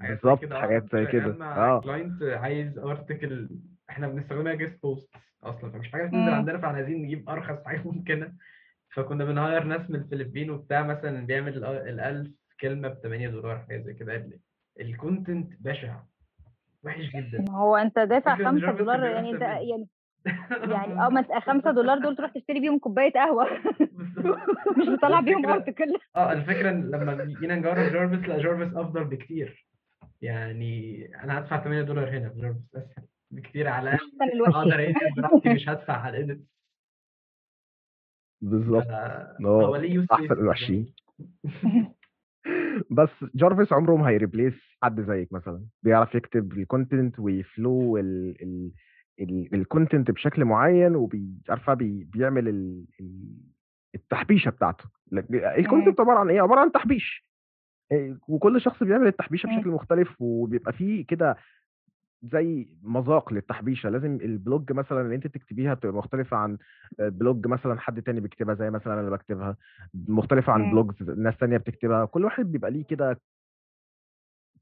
بالظبط، آه، حاجات زي كده، آه. client عايز article إحنا بنستخدمها guest post أصلا فمش حاجة بتنزل مم. عندنا فإحنا عايزين نجيب أرخص حاجة ممكنة فكنا بن hire ناس من الفلبين وبتاع مثلا بيعمل ال 1000 كلمة ب 8 دولار حاجة زي كده ال content بشع وحش جدا ما هو أنت دافع فكرة إن 5 جارفيس دولار يعني انت. يعني يعني آه ما 5 دولار دول تروح تشتري بيهم كوباية قهوة. بالظبط. مش بتطلع بيهم article آه الفكرة إن لما جينا نجرب جارفيس لا جارفيس أفضل بكتير. يعني أنا هدفع 8 دولار هنا في جارفيس اسهل بكتير على الأقل أقدر edit براحتي مش هدفع على ال edit بالظبط. هو آه ليه use أحسن الوحشين. بس جارفيس عمره ما هي replace حد زيك مثلا؟ بيعرف يكتب ال content وي flow ال ال ال content بشكل معين وبيعرفه بي بيعمل ال ال التحبيشة بتاعته. ال content عبارة عن إيه؟ عبارة عن تحبيش. إيه، وكل شخص بيعمل التحبيشة. بشكل مختلف وبيبقى فيه كده زي مذاق للتحبيشة. لازم ال blog مثلا اللي أنت تكتبيها بتبقى مختلفة عن blog مثلا حد تاني بيكتبها زي مثلا أنا بكتبها. مختلفة عن. blogs ناس تانية بتكتبها. كل واحد بيبقى ليه كده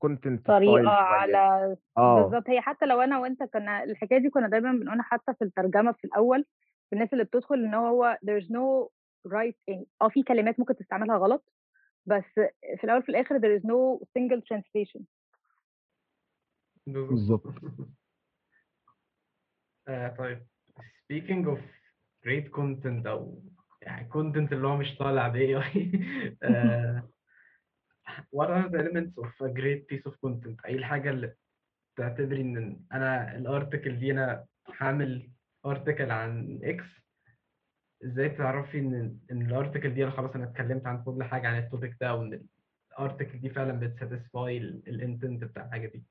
content طريقة على آه. بالظبط هي حتى لو أنا وأنت كنا الحكاية دي كنا دايما بنقولها حتى في الترجمة في الأول في الناس اللي بتدخل إن هو there's no right يعني آه في كلمات ممكن تستعملها غلط بس في الأول في الآخر there is no single translation. بالظبط. آه طيب speaking of great content أو يعني content اللي هو مش طالع ب AI آه what are the elements of a great piece of content. إيه الحاجة اللي تعتبري إن أنا ال article دي أنا هعمل article عن X إزاي تعرفي إن إن ال article دي أنا خلاص أنا اتكلمت عن كل حاجة عن ال topic ده وإن ال article دي فعلا بت satisfy ال intent بتاع الحاجة دي.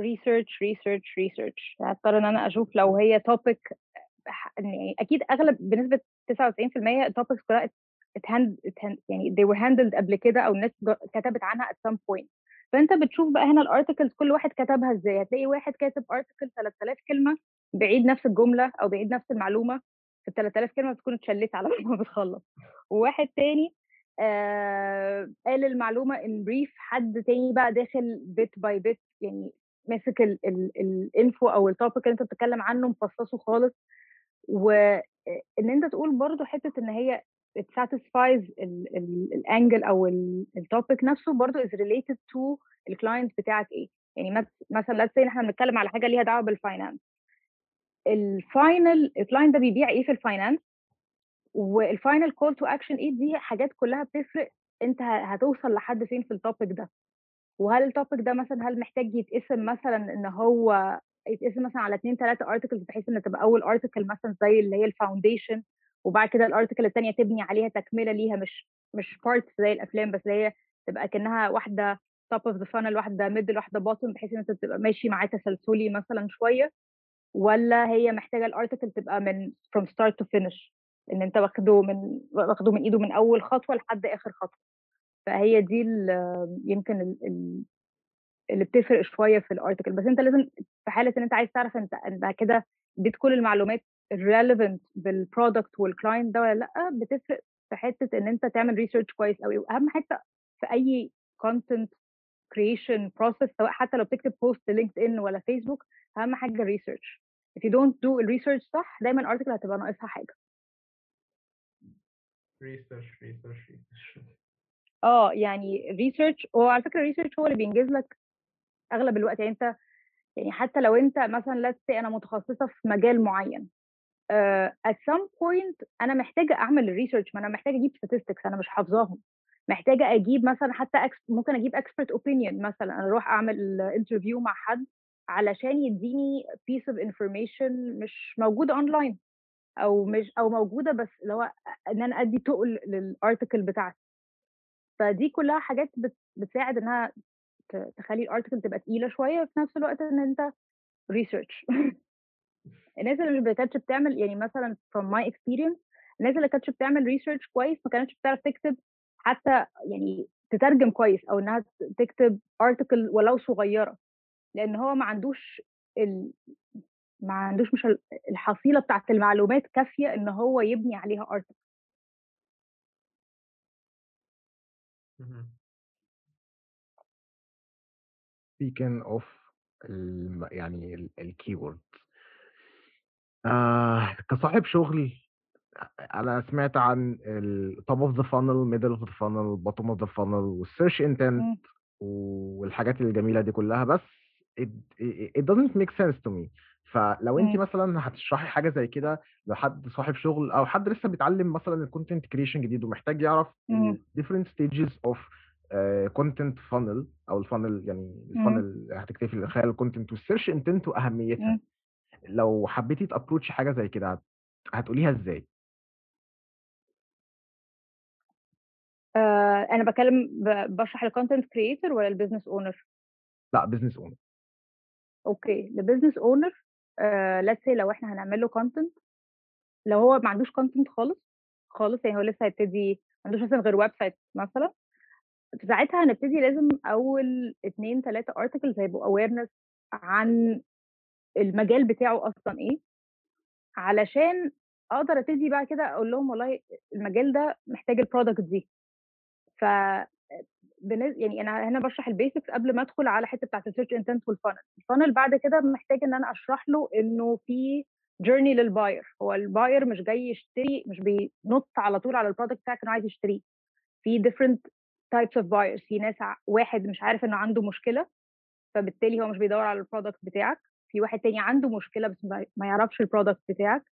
Research research research. هضطر إن أنا أشوف لو هي topic يعني أكيد أغلب بنسبة 99% ال topics كلها ات handled يعني they were handled قبل كده أو الناس كتبت عنها at some point. فأنت بتشوف بقى هنا ال articles كل واحد كتبها إزاي. هتلاقي واحد كاتب article 3000 كلمة بيعيد نفس الجملة أو بيعيد نفس المعلومة في ال 3000 كلمة بتكون اتشلت على ما بتخلص. وواحد تاني آه قال المعلومة in brief حد تاني بقى داخل bit by bit يعني ماسك ال info أو ال topic اللي أنت بتتكلم عنه مفصصه خالص. وان أنت تقول برضو حتة إن هي it satisfies ال angle أو ال topic نفسه برضو is related to ال client بتاعك إيه. يعني مثلا let's say إحنا بنتكلم على حاجة ليها دعوة بال finance ال final الكلاينت ده بيبيع إيه في ال finance وال final call to action إيه؟ دي حاجات كلها بتفرق أنت هتوصل لحد فين في ال topic ده. وهل ال topic ده مثلا هل محتاج يتقسم مثلا إن هو يتقسم مثلا على اثنين ثلاثة articles بحيث إن تبقى أول article مثلا زي اللي هي ال foundation وبعد كده ال article الثانية تبني عليها تكملة ليها مش مش parts زي الأفلام بس هي تبقى كأنها واحدة top of the funnel واحدة middle واحدة bottom بحيث إن أنت تبقى ماشي معاه تسلسلي مثلا شوية. ولا هي محتاجة ال article تبقى من from start to finish إن أنت واخده من واخده من إيده من أول خطوة لحد آخر خطوة. فهي دي يمكن ال- ال- اللي بتفرق شوية في ال article بس أنت لازم في حالة إن أنت عايز تعرف أنت أنت كده اديت كل المعلومات ال relevant بال product وال client ده ولا لأ بتفرق في حتة إن أنت تعمل research كويس قوي وأهم حتة في أي content creation process سواء حتى لو بتكتب post لينكد ان ولا فيسبوك أهم حاجة ال research if you don't do ال research صح دايما ال article هتبقى ناقصها حاجة. research research research آه يعني ال research هو على فكرة ال research هو اللي بينجز لك أغلب الوقت. يعني أنت يعني حتى لو أنت مثلا say أنا متخصصة في مجال معين uh, at some point أنا محتاجة أعمل ال research ما أنا محتاجة أجيب statistics أنا مش حافظاهم. محتاجة أجيب مثلا حتى ممكن أجيب expert opinion مثلا أنا أروح أعمل interview مع حد علشان يديني piece of information مش موجوده اونلاين أو مش أو موجودة بس اللي هو إن أنا أدي تقل لل article بتاعتي. فدي كلها حاجات بت- بتساعد إنها تخلي ال article تبقى تقيلة شوية في نفس الوقت إن أنت research الناس اللي ما كانتش بتعمل يعني مثلا from my experience الناس اللي كانتش بتعمل research كويس ما كانتش بتعرف تكتب حتى يعني تترجم كويس أو إنها تكتب article ولو صغيرة. لأن هو ما عندوش ال... ما عندوش مش ال- الحصيلة بتاعت المعلومات كافية إن هو يبني عليها ارتكل speaking of. يعني الكيورد آه كصاحب شغل أنا سمعت عن ال top of the funnel middle of the funnel bottom of the funnel والsearch intent مم. والحاجات الجميلة دي كلها بس it, it, doesn't make sense to me فلو انت مم. مثلا هتشرحي حاجة زي كده لحد صاحب شغل أو حد لسه بيتعلم مثلا ال content creation جديد ومحتاج يعرف مم. ال different stages of uh, content funnel أو ال funnel يعني. ال funnel هتكتبي في خلال ال content وال search intent وأهميتها. لو حبيتي ت approach حاجة زي كده هت- هتقوليها إزاي؟ آه أنا بكلم ب- بشرح ال content creator ولا ال business owner لأ business owner okay ال business owner let's say لو إحنا هنعمل له content لو هو ما عندوش content خالص خالص يعني هو لسه هيبتدي ما عندوش مثلا غير website مثلا في ساعتها هنبتدي لازم أول اتنين تلاتة articles هيبقوا awareness عن المجال بتاعه أصلا إيه علشان أقدر أبتدي بقى كده أقول لهم والله المجال ده محتاج ال product دي. ف. يعني أنا هنا بشرح ال basics قبل ما أدخل على حتة بتاعت ال search intent وال funnel ال funnel بعد كده محتاج إن أنا أشرح له إنه في journey لل buyer هو ال buyer مش جاي يشتري مش بينط على طول على ال product بتاعك إنه عايز يشتريه. في different types of buyers. في ناس واحد مش عارف إنه عنده مشكلة فبالتالي هو مش بيدور على ال product بتاعك. في واحد تاني عنده مشكلة بس ما يعرفش ال product بتاعك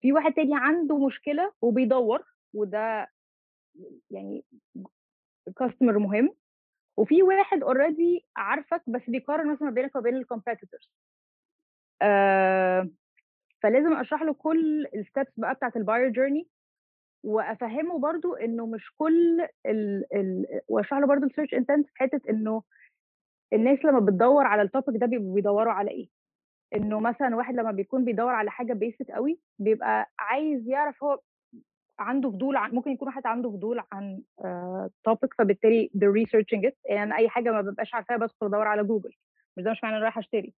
في واحد تاني عنده مشكلة وبيدور وده يعني customer مهم وفي واحد already عارفك بس بيقارن مثلا بينك وبين ال competitors آه فلازم أشرح له كل ال steps بقى بتاعت ال buyer journey وأفهمه برضو إنه مش كل ال ال وأشرح له برضو ال search intent في حتة إنه الناس لما بتدور على ال topic ده بيدوروا على إيه. إنه مثلا واحد لما بيكون بيدور على حاجة basic قوي بيبقى عايز يعرف هو عنده فضول عن ممكن يكون واحد عنده فضول عن topic فبالتالي they're researching it. يعني أي حاجة ما ببقاش عارفاها بدخل أدور على جوجل مش ده مش معنى أنا أشتري.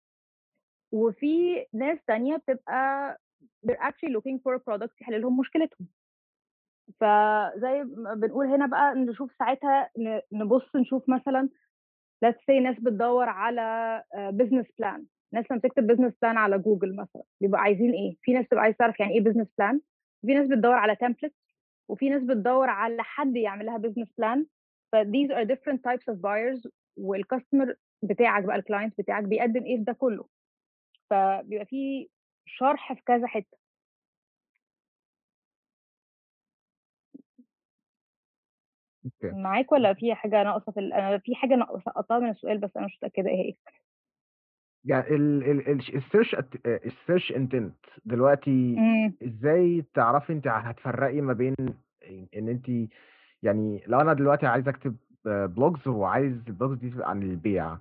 وفي ناس تانية بتبقى they're actually looking for a product يحل لهم مشكلتهم. فزي ما بنقول هنا بقى نشوف ساعتها نبص نشوف مثلا let's say ناس بتدور على business plan ناس لما تكتب business plan على جوجل مثلا بيبقوا عايزين إيه؟ في ناس بتبقى عايز تعرف يعني إيه business plan في ناس بتدور على template وفي ناس بتدور على حد يعمل لها business plan ف these are different types of buyers وال customer بتاعك بقى ال client بتاعك بيقدم إيه في ده كله. فبيبقى في شرح في كذا حتة. معاك ولا في حاجة ناقصة في ال... أنا في حاجة ناقصة من السؤال بس أنا مش متأكدة إيه هي. يعني ال ال ال- ال search ال search intent دلوقتي امم إزاي تعرفي انت هتفرقي ما بين إن انت يعني لو أنا دلوقتي عايز أكتب blogs وعايز ال blogs دي عن البيع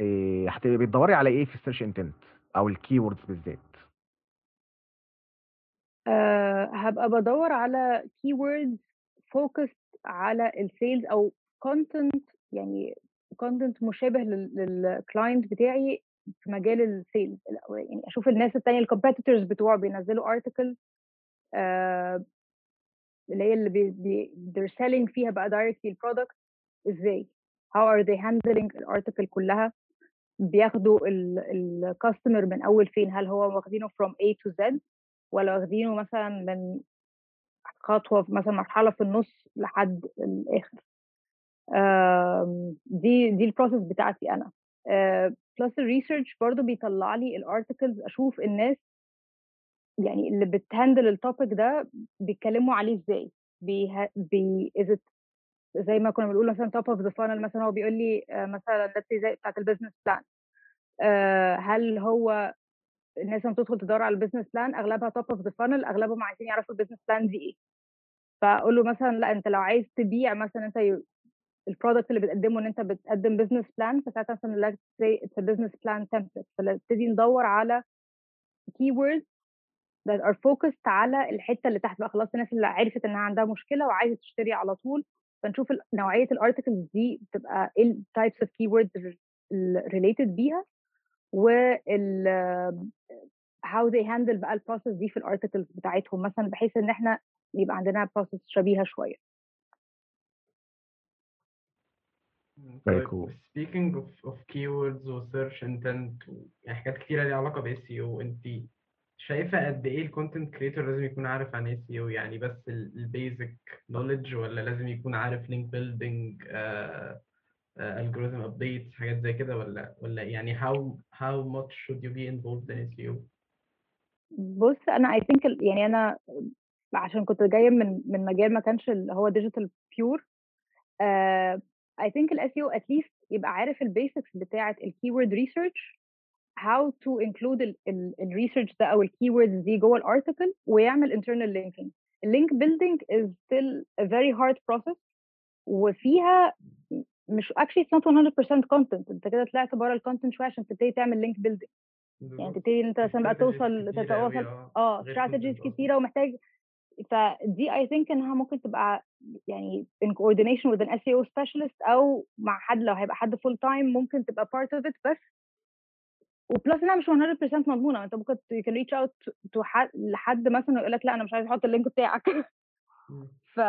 إيه، هتبقي بتدوري على إيه في ال search intent أو ال keywords بالذات؟ أه هبقى بدور على keywords focused على ال sales أو content يعني content مشابه لل client بتاعي في مجال ال sales يعني أشوف الناس التانية ال competitors بتوعه بينزلوا article آه اللي هي اللي بي they're selling فيها بقى directly ال product إزاي؟ how are they handling ال article كلها؟ بياخدوا ال customer من أول فين؟ هل هو واخدينه from A to Z ولا واخدينه مثلا من خطوة مثلا مرحلة في النص لحد الآخر؟ دي دي ال process بتاعتي أنا. plus ال research برضو بيطلع لي ال articles أشوف الناس يعني اللي بت handle ال topic ده بيتكلموا عليه إزاي بي it زي ما كنا بنقول مثلا top of the funnel مثلا هو بيقول لي آه، مثلا زي بتاعت ال business plan هل هو الناس لما بتدخل تدور على ال business plan أغلبها top of the funnel أغلبهم عايزين يعرفوا ال business plan دي إيه؟ فأقول له مثلا لأ أنت لو عايز تبيع مثلا أنت ال product اللي بتقدمه إن أنت بتقدم business plan فساعتها مثلا let's say it's a business plan template فنبتدي ندور على keywords that are focused على الحتة اللي تحت بقى. خلاص الناس اللي عرفت إنها عندها مشكلة وعايزة تشتري على طول فنشوف نوعية ال articles دي بتبقى إيه ال types of keywords related بيها وال how they handle بقى ال process دي في ال articles بتاعتهم مثلا بحيث إن إحنا يبقى عندنا process شبيهة شوية. طيب cool. speaking of, of keywords و search intent و يعني حاجات كتيرة ليها علاقة ب SEO انت شايفة قد إيه ال content creator لازم يكون عارف عن SEO يعني بس ال basic knowledge ولا لازم يكون عارف link building uh, uh, algorithm updates حاجات زي كده ولا ولا يعني how how much should you be involved in SEO؟ بص أنا I think يعني أنا عشان كنت جاية من من مجال ما كانش اللي هو digital pure I think ال SEO at least يبقى عارف ال basics بتاعة ال keyword research how to include ال research ده أو ال keywords دي جوه ال article ويعمل internal linking. ال link building is still a very hard process وفيها مش actually it's not 100% content أنت كده طلعت بره ال content شوية عشان تبتدي تعمل link building. يعني تبتدي أنت مثلا بقى توصل تتواصل آه. strategies كتيرة ومحتاج فدي I think إنها ممكن تبقى يعني in coordination with an SEO specialist أو مع حد لو هيبقى حد full time ممكن تبقى part of it بس و plus إنها مش 100% مضمونة. أنت ممكن you can reach out to حد لحد مثلا يقول لك لأ أنا مش عايز أحط ال link بتاعك. ف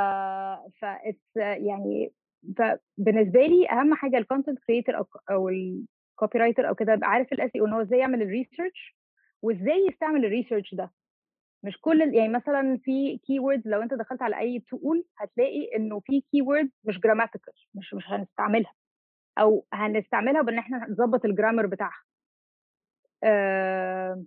ف it's يعني فبالنسبه لي أهم حاجة ال content creator أو أو ال copywriter أو كده يبقى عارف ال SEO إن هو إزاي يعمل ال research وإزاي يستعمل ال research ده. مش كل يعني مثلا في keywords لو أنت دخلت على أي tool هتلاقي إنه في keywords مش grammatical مش مش هنستعملها أو هنستعملها بإن إحنا نظبط ال grammar بتاعها. آه،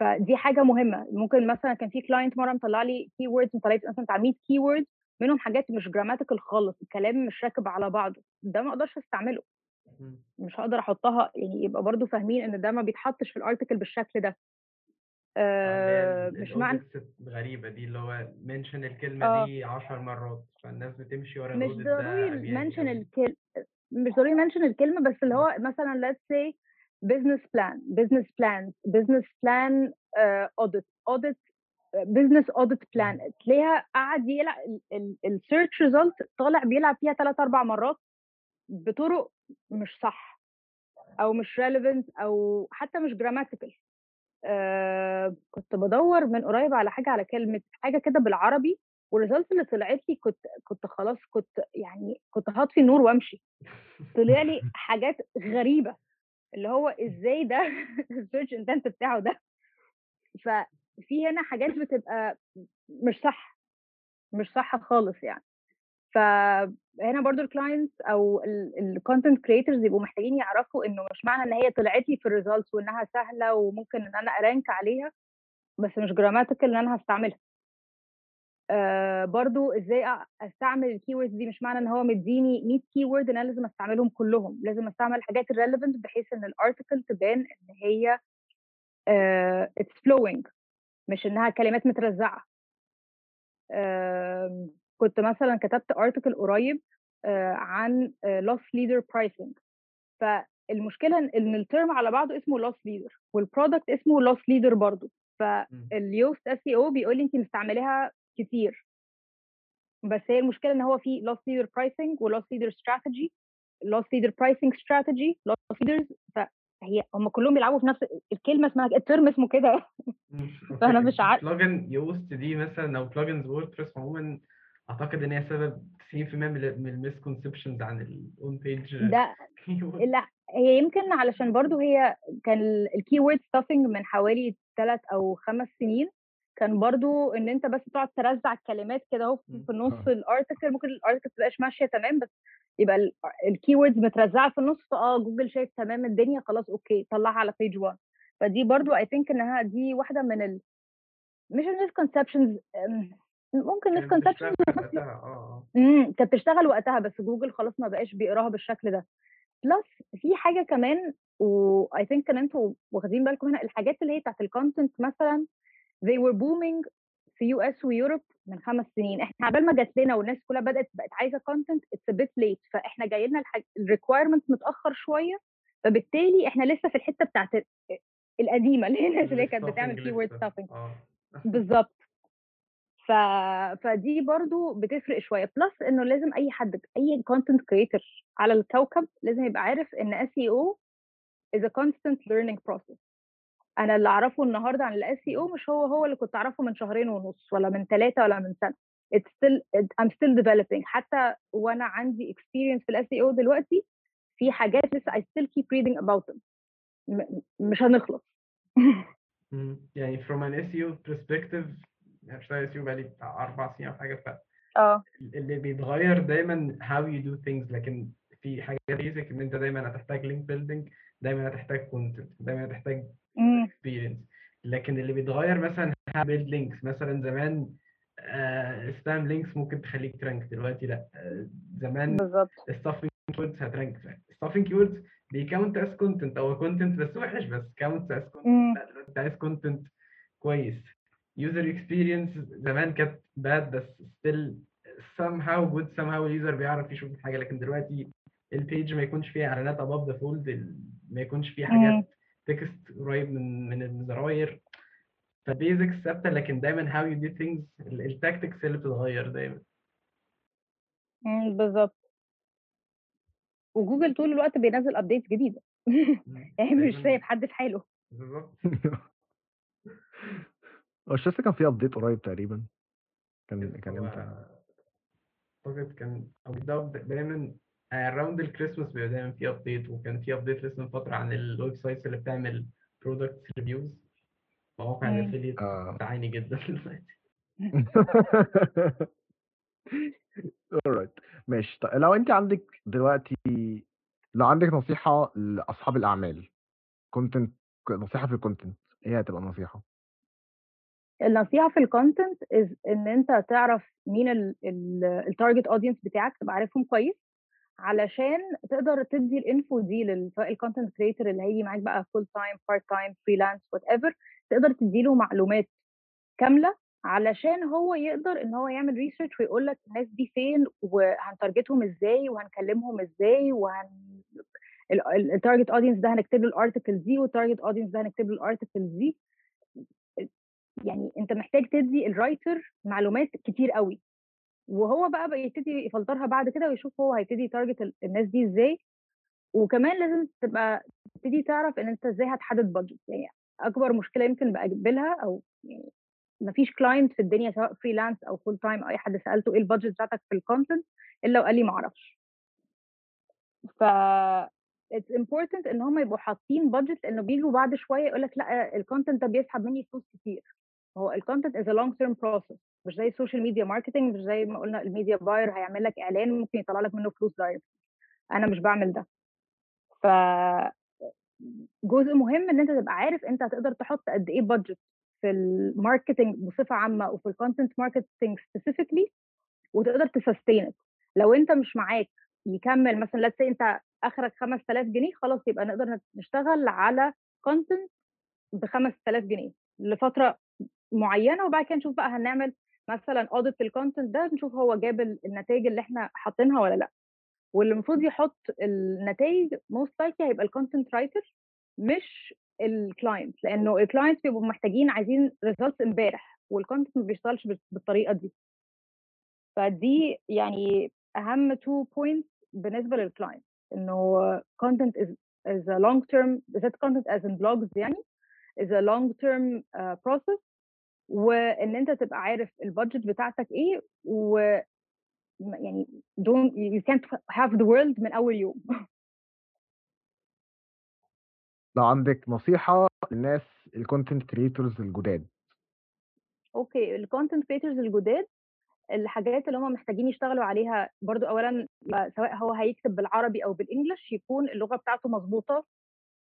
فدي حاجة مهمة. ممكن مثلا كان في client مرة مطلع لي keywords مطلعت مثلا بتاع 100 keyword منهم حاجات مش grammatical خالص الكلام مش راكب على بعضه. ده ما أقدرش أستعمله. مش هقدر أحطها يعني يبقى برضو فاهمين إن ده ما بيتحطش في ال article بالشكل ده. آه مش معنى غريبة دي اللي هو mention الكلمة آه. دي 10 مرات فالناس بتمشي ورا مش ضروري عمياني mention أوي. الكلمة مش ضروري mention الكلمة بس اللي هو مثلا let's say business plan business plans business plan uh, audit audit business audit plan تلاقيها قعد يلعب ال search result طالع بيلعب فيها ثلاث أربع مرات بطرق مش صح أو مش relevant أو حتى مش grammatical آه كنت بدور من قريب على حاجة على كلمة حاجة كده بالعربي وال result اللي طلعت لي كنت كنت خلاص كنت يعني كنت هطفي النور وامشي. طلع لي حاجات غريبة اللي هو إزاي ده؟ ال search intent بتاعه ده. ففي هنا حاجات بتبقى مش صح مش صح خالص يعني. فهنا برضو ال clients أو ال content creators يبقوا محتاجين يعرفوا إنه مش معنى إن هي طلعت لي في ال results وإنها سهلة وممكن إن أنا a rank عليها بس مش grammatical إن أنا هستعملها. آه برضو إزاي أستعمل ال keywords دي مش معنى إن هو مديني 100 keyword إن أنا لازم أستعملهم كلهم. لازم أستعمل الحاجات ال relevant بحيث إن ال article تبان إن هي it's flowing مش إنها كلمات مترزعة. آه كنت مثلا كتبت article قريب آه عن loss leader pricing. فالمشكلة إن ال term على بعضه اسمه loss leader وال product اسمه loss leader برضه. فال Yoast SEO بيقول لي انت مستعملاها كتير. بس هي المشكلة إن هو في loss leader pricing و loss leader strategy loss leader pricing strategy loss leaders. فهي هم كلهم بيلعبوا في نفس الكلمة اسمها ال term اسمه كده. فأنا مش عارف- plugin Yoast دي مثلا أو plugins WordPress عموما أعتقد إن هي سبب 90% من ال- من ال misconceptions عن ال on-page ده لا هي يمكن علشان برضو هي كان ال keyword stuffing من حوالي ثلاث أو خمس سنين كان برضو إن أنت بس تقعد ترزع الكلمات كده أهو. في نص آه. ال article ممكن ال article تبقاش ماشية تمام بس يبقى ال keywords مترزعة في النص فاه جوجل شايف تمام الدنيا خلاص okay طلعها على page 1 فدي برضو I think إنها دي واحدة من ال مش ال misconceptions ممكن بتشتغل وقتها آه آه. إمم كانت بتشتغل وقتها بس جوجل خلاص ما بقاش بيقراها بالشكل ده. plus في حاجة كمان و I think ان أنتوا واخدين بالكم هنا الحاجات اللي هي بتاعت ال content مثلا they were booming في US و Europe من خمس سنين. إحنا عبال ما جات لنا والناس كلها بدأت بقت عايزة content it's a bit late فإحنا جاي لنا ال requirement متأخر شوية فبالتالي إحنا لسه في الحتة بتاعت القديمة اللي هي الناس اللي كانت بتعمل keyword stuffing بالظبط فدي برضو بتفرق شوية. plus إنه لازم أي حد أي content creator على الكوكب لازم يبقى عارف إن SEO is a constant learning process. أنا اللي أعرفه النهارده عن ال SEO مش هو هو اللي كنت أعرفه من شهرين ونص ولا من ثلاثة ولا من سنة. It's still I'm still developing. حتى وأنا عندي experience في الاس اي أو دلوقتي في حاجات لسه I still keep reading about them. مش هنخلص. يعني from an SEO perspective بشتغل SEO بقالي بتاع أربع سنين أو حاجة ف آه. اللي بيتغير دايما how you do things لكن في حاجة بيزك إن أنت دايما هتحتاج link building دايما هتحتاج content دايما هتحتاج experience. لكن اللي بيتغير مثلا build links مثلا زمان spam links ممكن تخليك t rank دلوقتي لأ. آه، زمان بالظبط. stuffing keywords هت rank stuffing keywords بي count as content أو content بس وحش بس count. لأ دلوقتي أنت عايز content كويس. User experience زمان كانت bad بس still somehow good somehow ال user بيعرف يشوف الحاجة. لكن دلوقتي ال page ما يكونش فيها إعلانات above the fold ال- ما يكونش فيه. حاجات text قريب من من الزراير. ف basics ثابته لكن دايما how you do things ال tactics اللي بتتغير دايما. بالظبط. وجوجل طول الوقت بينزل updates جديدة. يعني مش. سايب حد في حاله. بالظبط. هو مش لسه كان في update قريب تقريبا كان كان إمتى أعتقد كان أو بيبدأوا دايما around ال Christmas بيبقى دايما في update وكان في update لسه من فترة عن ال websites اللي بتعمل product reviews مواقع. ال affiliate آه. بتعاني جدا دلوقتي alright ماشي طيب لو أنت عندك دلوقتي لو عندك نصيحة لأصحاب الأعمال content نصيحة في ال content إيه هتبقى النصيحة؟ النصيحة في ال content is إن أنت تعرف مين ال target audience بتاعك تبقى عارفهم كويس علشان تقدر تدي ال info دي لل- سواء ال content creator اللي هيجي معاك بقى full-time part-time freelance whatever تقدر تدي له معلومات كاملة علشان هو يقدر إن هو يعمل research ويقول لك الناس دي فين وهن target هم إزاي وهنكلمهم إزاي وهن ال target audience ده هنكتب له ال article دي وال target audience ده هنكتب له ال article دي. يعني أنت محتاج تدي ال writer معلومات كتير قوي وهو بقى بقى يبتدي يفلترها بعد كده ويشوف هو هيبتدي ي target ال- الناس دي إزاي. وكمان لازم تبقى تبتدي تعرف إن أنت إزاي هتحدد budget يعني أكبر مشكلة يمكن بقابلها أو يعني مفيش client في الدنيا سواء freelance أو full-time أي حد سألته إيه ال budget بتاعتك في ال content إلا وقال لي ما أعرفش. ف it's important إن هم يبقوا حاطين budget لأنه بيجوا بعد شوية يقول لك لأ ال content ده بيسحب مني فلوس كتير. هو ال content is long term process مش زي ال social media marketing مش زي ما قلنا ال media buyer هيعمل لك إعلان ممكن يطلع لك منه فلوس direct أنا مش بعمل ده. ف جزء مهم إن أنت تبقى عارف أنت هتقدر تحط قد إيه budget في ال marketing بصفة عامة وفي ال content marketing specifically وتقدر ت sustain لو أنت مش معاك يكمل مثلا say أنت آخرك 5000 جنيه خلاص يبقى نقدر نشتغل على content ب 5000 جنيه لفترة معينة وبعد كده نشوف بقى هنعمل مثلا audit لل content ده نشوف هو جاب ال- النتائج اللي إحنا حاطينها ولا لأ. واللي المفروض يحط النتائج most likely هيبقى ال content writer مش ال client لأنه ال client بيبقوا محتاجين عايزين results امبارح وال content ما بيشتغلش بال- بالطريقة دي. فدي يعني أهم two points بالنسبة لل client إنه is is a long term بالذات content as in blogs يعني is a long term uh, وإن أنت تبقى عارف ال budget بتاعتك إيه و يعني don't you can't have the world من أول يوم. لو عندك نصيحة للناس ال content creators الجداد. okay ال content creators الجداد الحاجات اللي هم محتاجين يشتغلوا عليها برضو اولا سواء هو هيكتب بالعربي أو بال English يكون اللغة بتاعته مظبوطه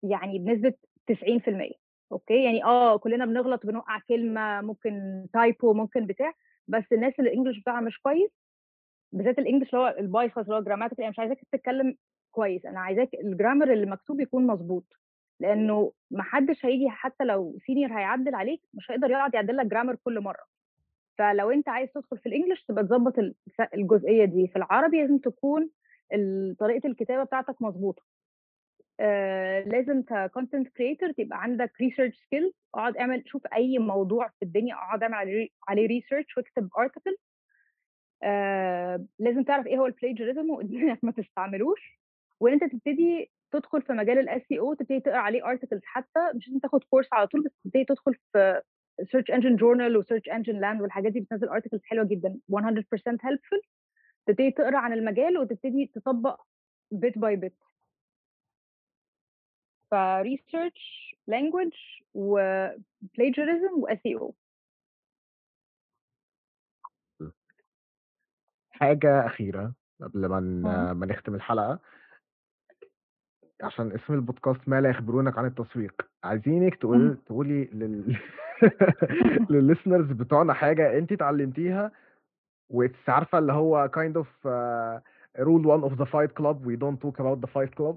يعني بنسبة 90% okay؟ يعني آه كلنا بنغلط بنوقع كلمة ممكن typo ممكن بتاع بس الناس اللي ال English بتاعها مش كويس بالذات ال English اللي هو البايظ خالص اللي هو grammatical يعني مش عايزاك تتكلم كويس. أنا عايزاك ال grammar اللي مكتوب يكون مظبوط لأنه ما حدش هيجي حتى لو senior هيعدل عليك مش هيقدر يقعد يعدل لك grammar كل مرة. فلو أنت عايز تدخل في ال English تبقى تظبط الجزئية دي. في العربي لازم تكون طريقة الكتابة بتاعتك مظبوطة. آه لازم ك content creator تبقى عندك research skills اقعد اعمل شوف أي موضوع في الدنيا اقعد اعمل عليه research واكتب article آه لازم تعرف إيه هو ال plagiarism وانك ما تستعملوش. وإن أنت تبتدي تدخل في مجال ال SEO تبتدي تقرأ عليه articles حتى مش لازم تاخد course على طول بس تبتدي تدخل في Search Engine Journal و Search Engine Land والحاجات دي بتنزل articles حلوة جدا 100% helpful تبتدي تقرأ عن المجال وتبتدي تطبق bit by bit فريسيرش لانجوج وبلاجرزم واس أو حاجة أخيرة قبل ما ما نختم الحلقة. عشان اسم البودكاست ما لا يخبرونك عن التسويق. عايزينك تقول تقولي لل للل listeners بتوعنا حاجة أنت اتعلمتيها واتس عارفة اللي هو kind of uh, rule one of the fight club. We don't talk about the fight club.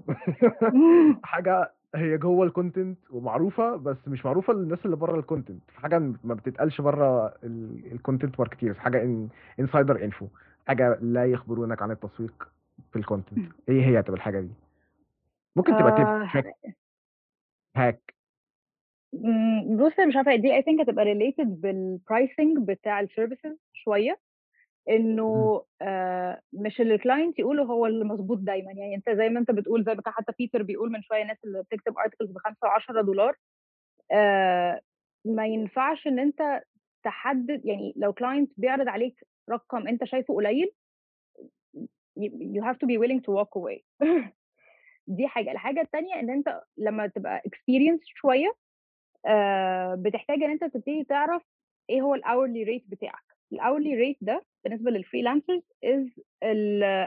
حاجة هي جوه ال content ومعروفة بس مش معروفة للناس اللي بره ال content حاجة ما بتتقالش بره ال content marketers حاجة insider info حاجة لا يخبرونك عن التسويق في ال content إيه هي تبقى الحاجة دي. ممكن تبقى آه، hack بص مش عارفة دي I think هتبقى related بال pricing بتاع ال services شوية. إنه آه مش اللي ال client يقوله هو اللي مظبوط دايما. يعني أنت زي ما أنت بتقول زي ما حتى بيتر بيقول من شوية الناس اللي بتكتب articles ب 5 و10 دولار آه ما ينفعش إن أنت تحدد يعني لو client بيعرض عليك رقم أنت شايفه قليل you have to be willing to walk away. دي حاجة. الحاجة الثانية إن أنت لما تبقى experienced شوية آه بتحتاج إن أنت تبتدي تعرف إيه هو ال hourly rate بتاعك. ال hourly rate ده بالنسبة لل freelancers is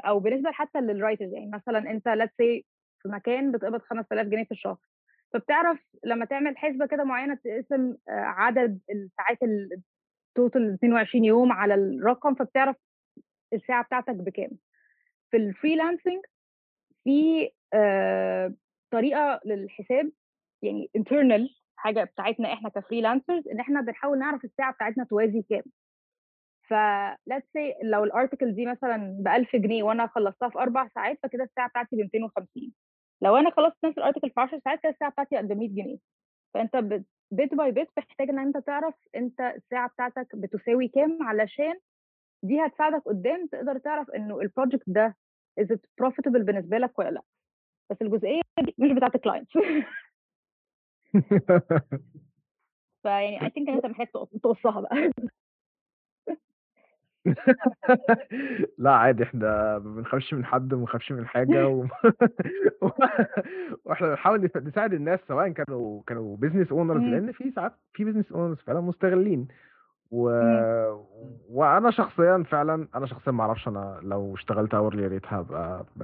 أو بالنسبة حتى لل writers يعني مثلا أنت let's say في مكان بتقبض 5000 جنيه في الشهر فبتعرف لما تعمل حسبة كده معينة تقسم عدد الساعات ال total 22 يوم على الرقم فبتعرف الساعة بتاعتك بكام. في ال freelancing في آه طريقة للحساب يعني internal حاجة بتاعتنا إحنا ك freelancers إن إحنا بنحاول نعرف الساعة بتاعتنا توازي كام. ف let's say لو ال article دي مثلا ب 1000 جنيه وأنا خلصتها في أربع ساعات فكده الساعة بتاعتي ب 250 لو أنا خلصت نفس ال article في 10 ساعات كده الساعة بتاعتي قد 100 جنيه. فأنت bit by bit محتاج إن أنت تعرف أنت الساعة بتاعتك بتساوي كام علشان دي هتساعدك قدام تقدر تعرف إنه ال project ده is profitable بالنسبة لك ولا لأ. بس الجزئية دي مش بتاعت ال clients فيعني I think إن أنت محتاج تقصها بقى. لا عادي إحنا ما بنخافش من حد وما بنخافش من حاجة و... وإحنا بنحاول نساعد الناس سواء كانوا كانوا business owners لأن في ساعات في business owners فعلا مستغلين و... وأنا شخصيا فعلا أنا شخصيا ما أعرفش أنا لو اشتغلت hourly rate هبقى ب...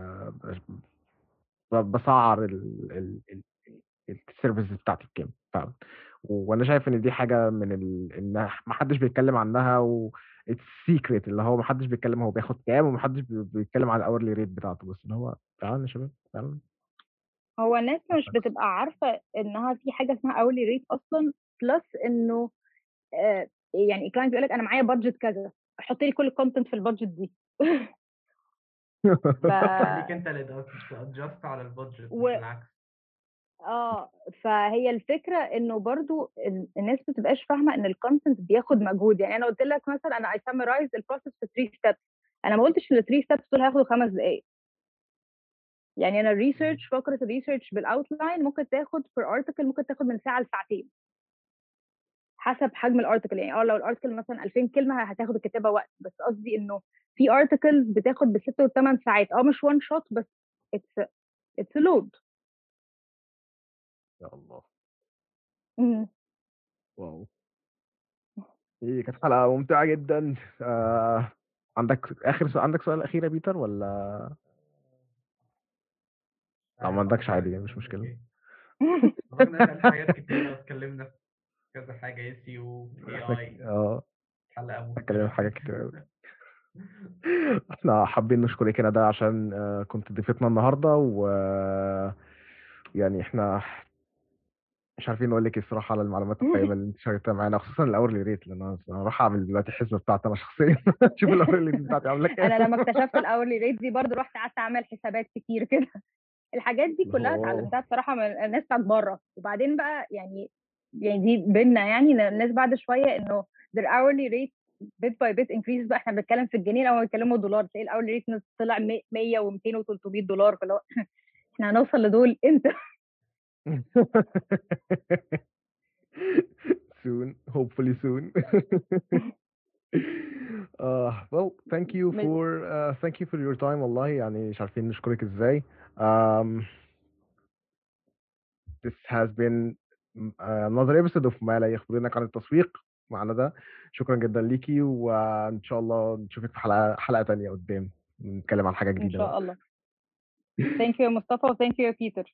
ب... بسعر ال... ال... ال service بتاعتي بكام فعلا. وأنا شايف إن دي حاجة من ال... إن ما حدش بيتكلم عنها و it's secret اللي هو ما حدش بيتكلم هو بياخد كام وما حدش بيتكلم على ال hourly rate بتاعته بس ان هو فعلا يا شباب فعلا هو الناس مش بتبقى عارفة إنها في حاجة اسمها hourly rate أصلا plus إنه آه يعني client بيقول لك أنا معايا budget كذا حط لي كل ال content في ال budget دي ف... أنت اللي ت adjust على ال budget. بالعكس آه فهي الفكرة إنه برضو الناس ما بتبقاش فاهمة إن ال content بياخد مجهود. يعني أنا قلت لك مثلا أنا I summarize ال process في 3 steps أنا ما قلتش إن ال 3 steps دول هياخدوا خمس دقائق يعني أنا ال research فقره ال research بال outline ممكن تاخد في article ممكن تاخد من ساعة لساعتين. حسب حجم ال article يعني آه لو ال article مثلا 2000 كلمة هتاخد الكتابة وقت. بس قصدي إنه في articles بتاخد بست وثمان ساعات. آه مش one shot بس. it's it's a lot يا الله إمم. wow هي كانت حلقة ممتعة جدًا آآ عندك آخر سؤال عندك سؤال أخير يا بيتر والّا لو ما عندكش عادي مش مشكلة. حاجات كتيرة اتكلمنا في كذا حاجة SEO AI آه. حلقة اتكلمنا في حاجات كتير أوي. إحنا حابين نشكرك يا ندى عشان آه، كنت ضيفتنا النهارده و يعني إحنا مش عارفين نقول لك الصراحة على المعلومات القيمة اللي انت شاركتها معانا خصوصا الأورلي ريت لأن أنا هروح أعمل دلوقتي الحسبة بتاعتي أنا شخصيا. أشوف الأورلي ريت بتاعتي عاملة كام. أنا لما اكتشفت الأورلي ريت دي برضو رحت قعدت أعمل حسابات كتير كده. الحاجات دي كلها. اتعلمتها بصراحة من الناس بتاعت بره. وبعدين بقى يعني يعني دي بينا يعني الناس بعد شوية إنه their hourly rate bit by bit increase بقى. إحنا بنتكلم في الجنيه لو بيتكلموا دولار تلاقي الأورلي ريت طلع 100 و200 و300 دولار. فاللي هو إحنا هنوصل لدول إمتى؟ soon hopefully soon. Uh, well thank you for uh, thank you for your time. والله يعني مش عارفين نشكرك إزاي. Um, this has been uh, another episode of ما لا يخبرونك عن التسويق. مع ندى شكرا جدا ليكي وإن شاء الله نشوفك في حلقة حلقة تانية قدام. نتكلم عن حاجة إن جديدة شاء بقى. الله. يا مصطفى وثانك يو يا بيتر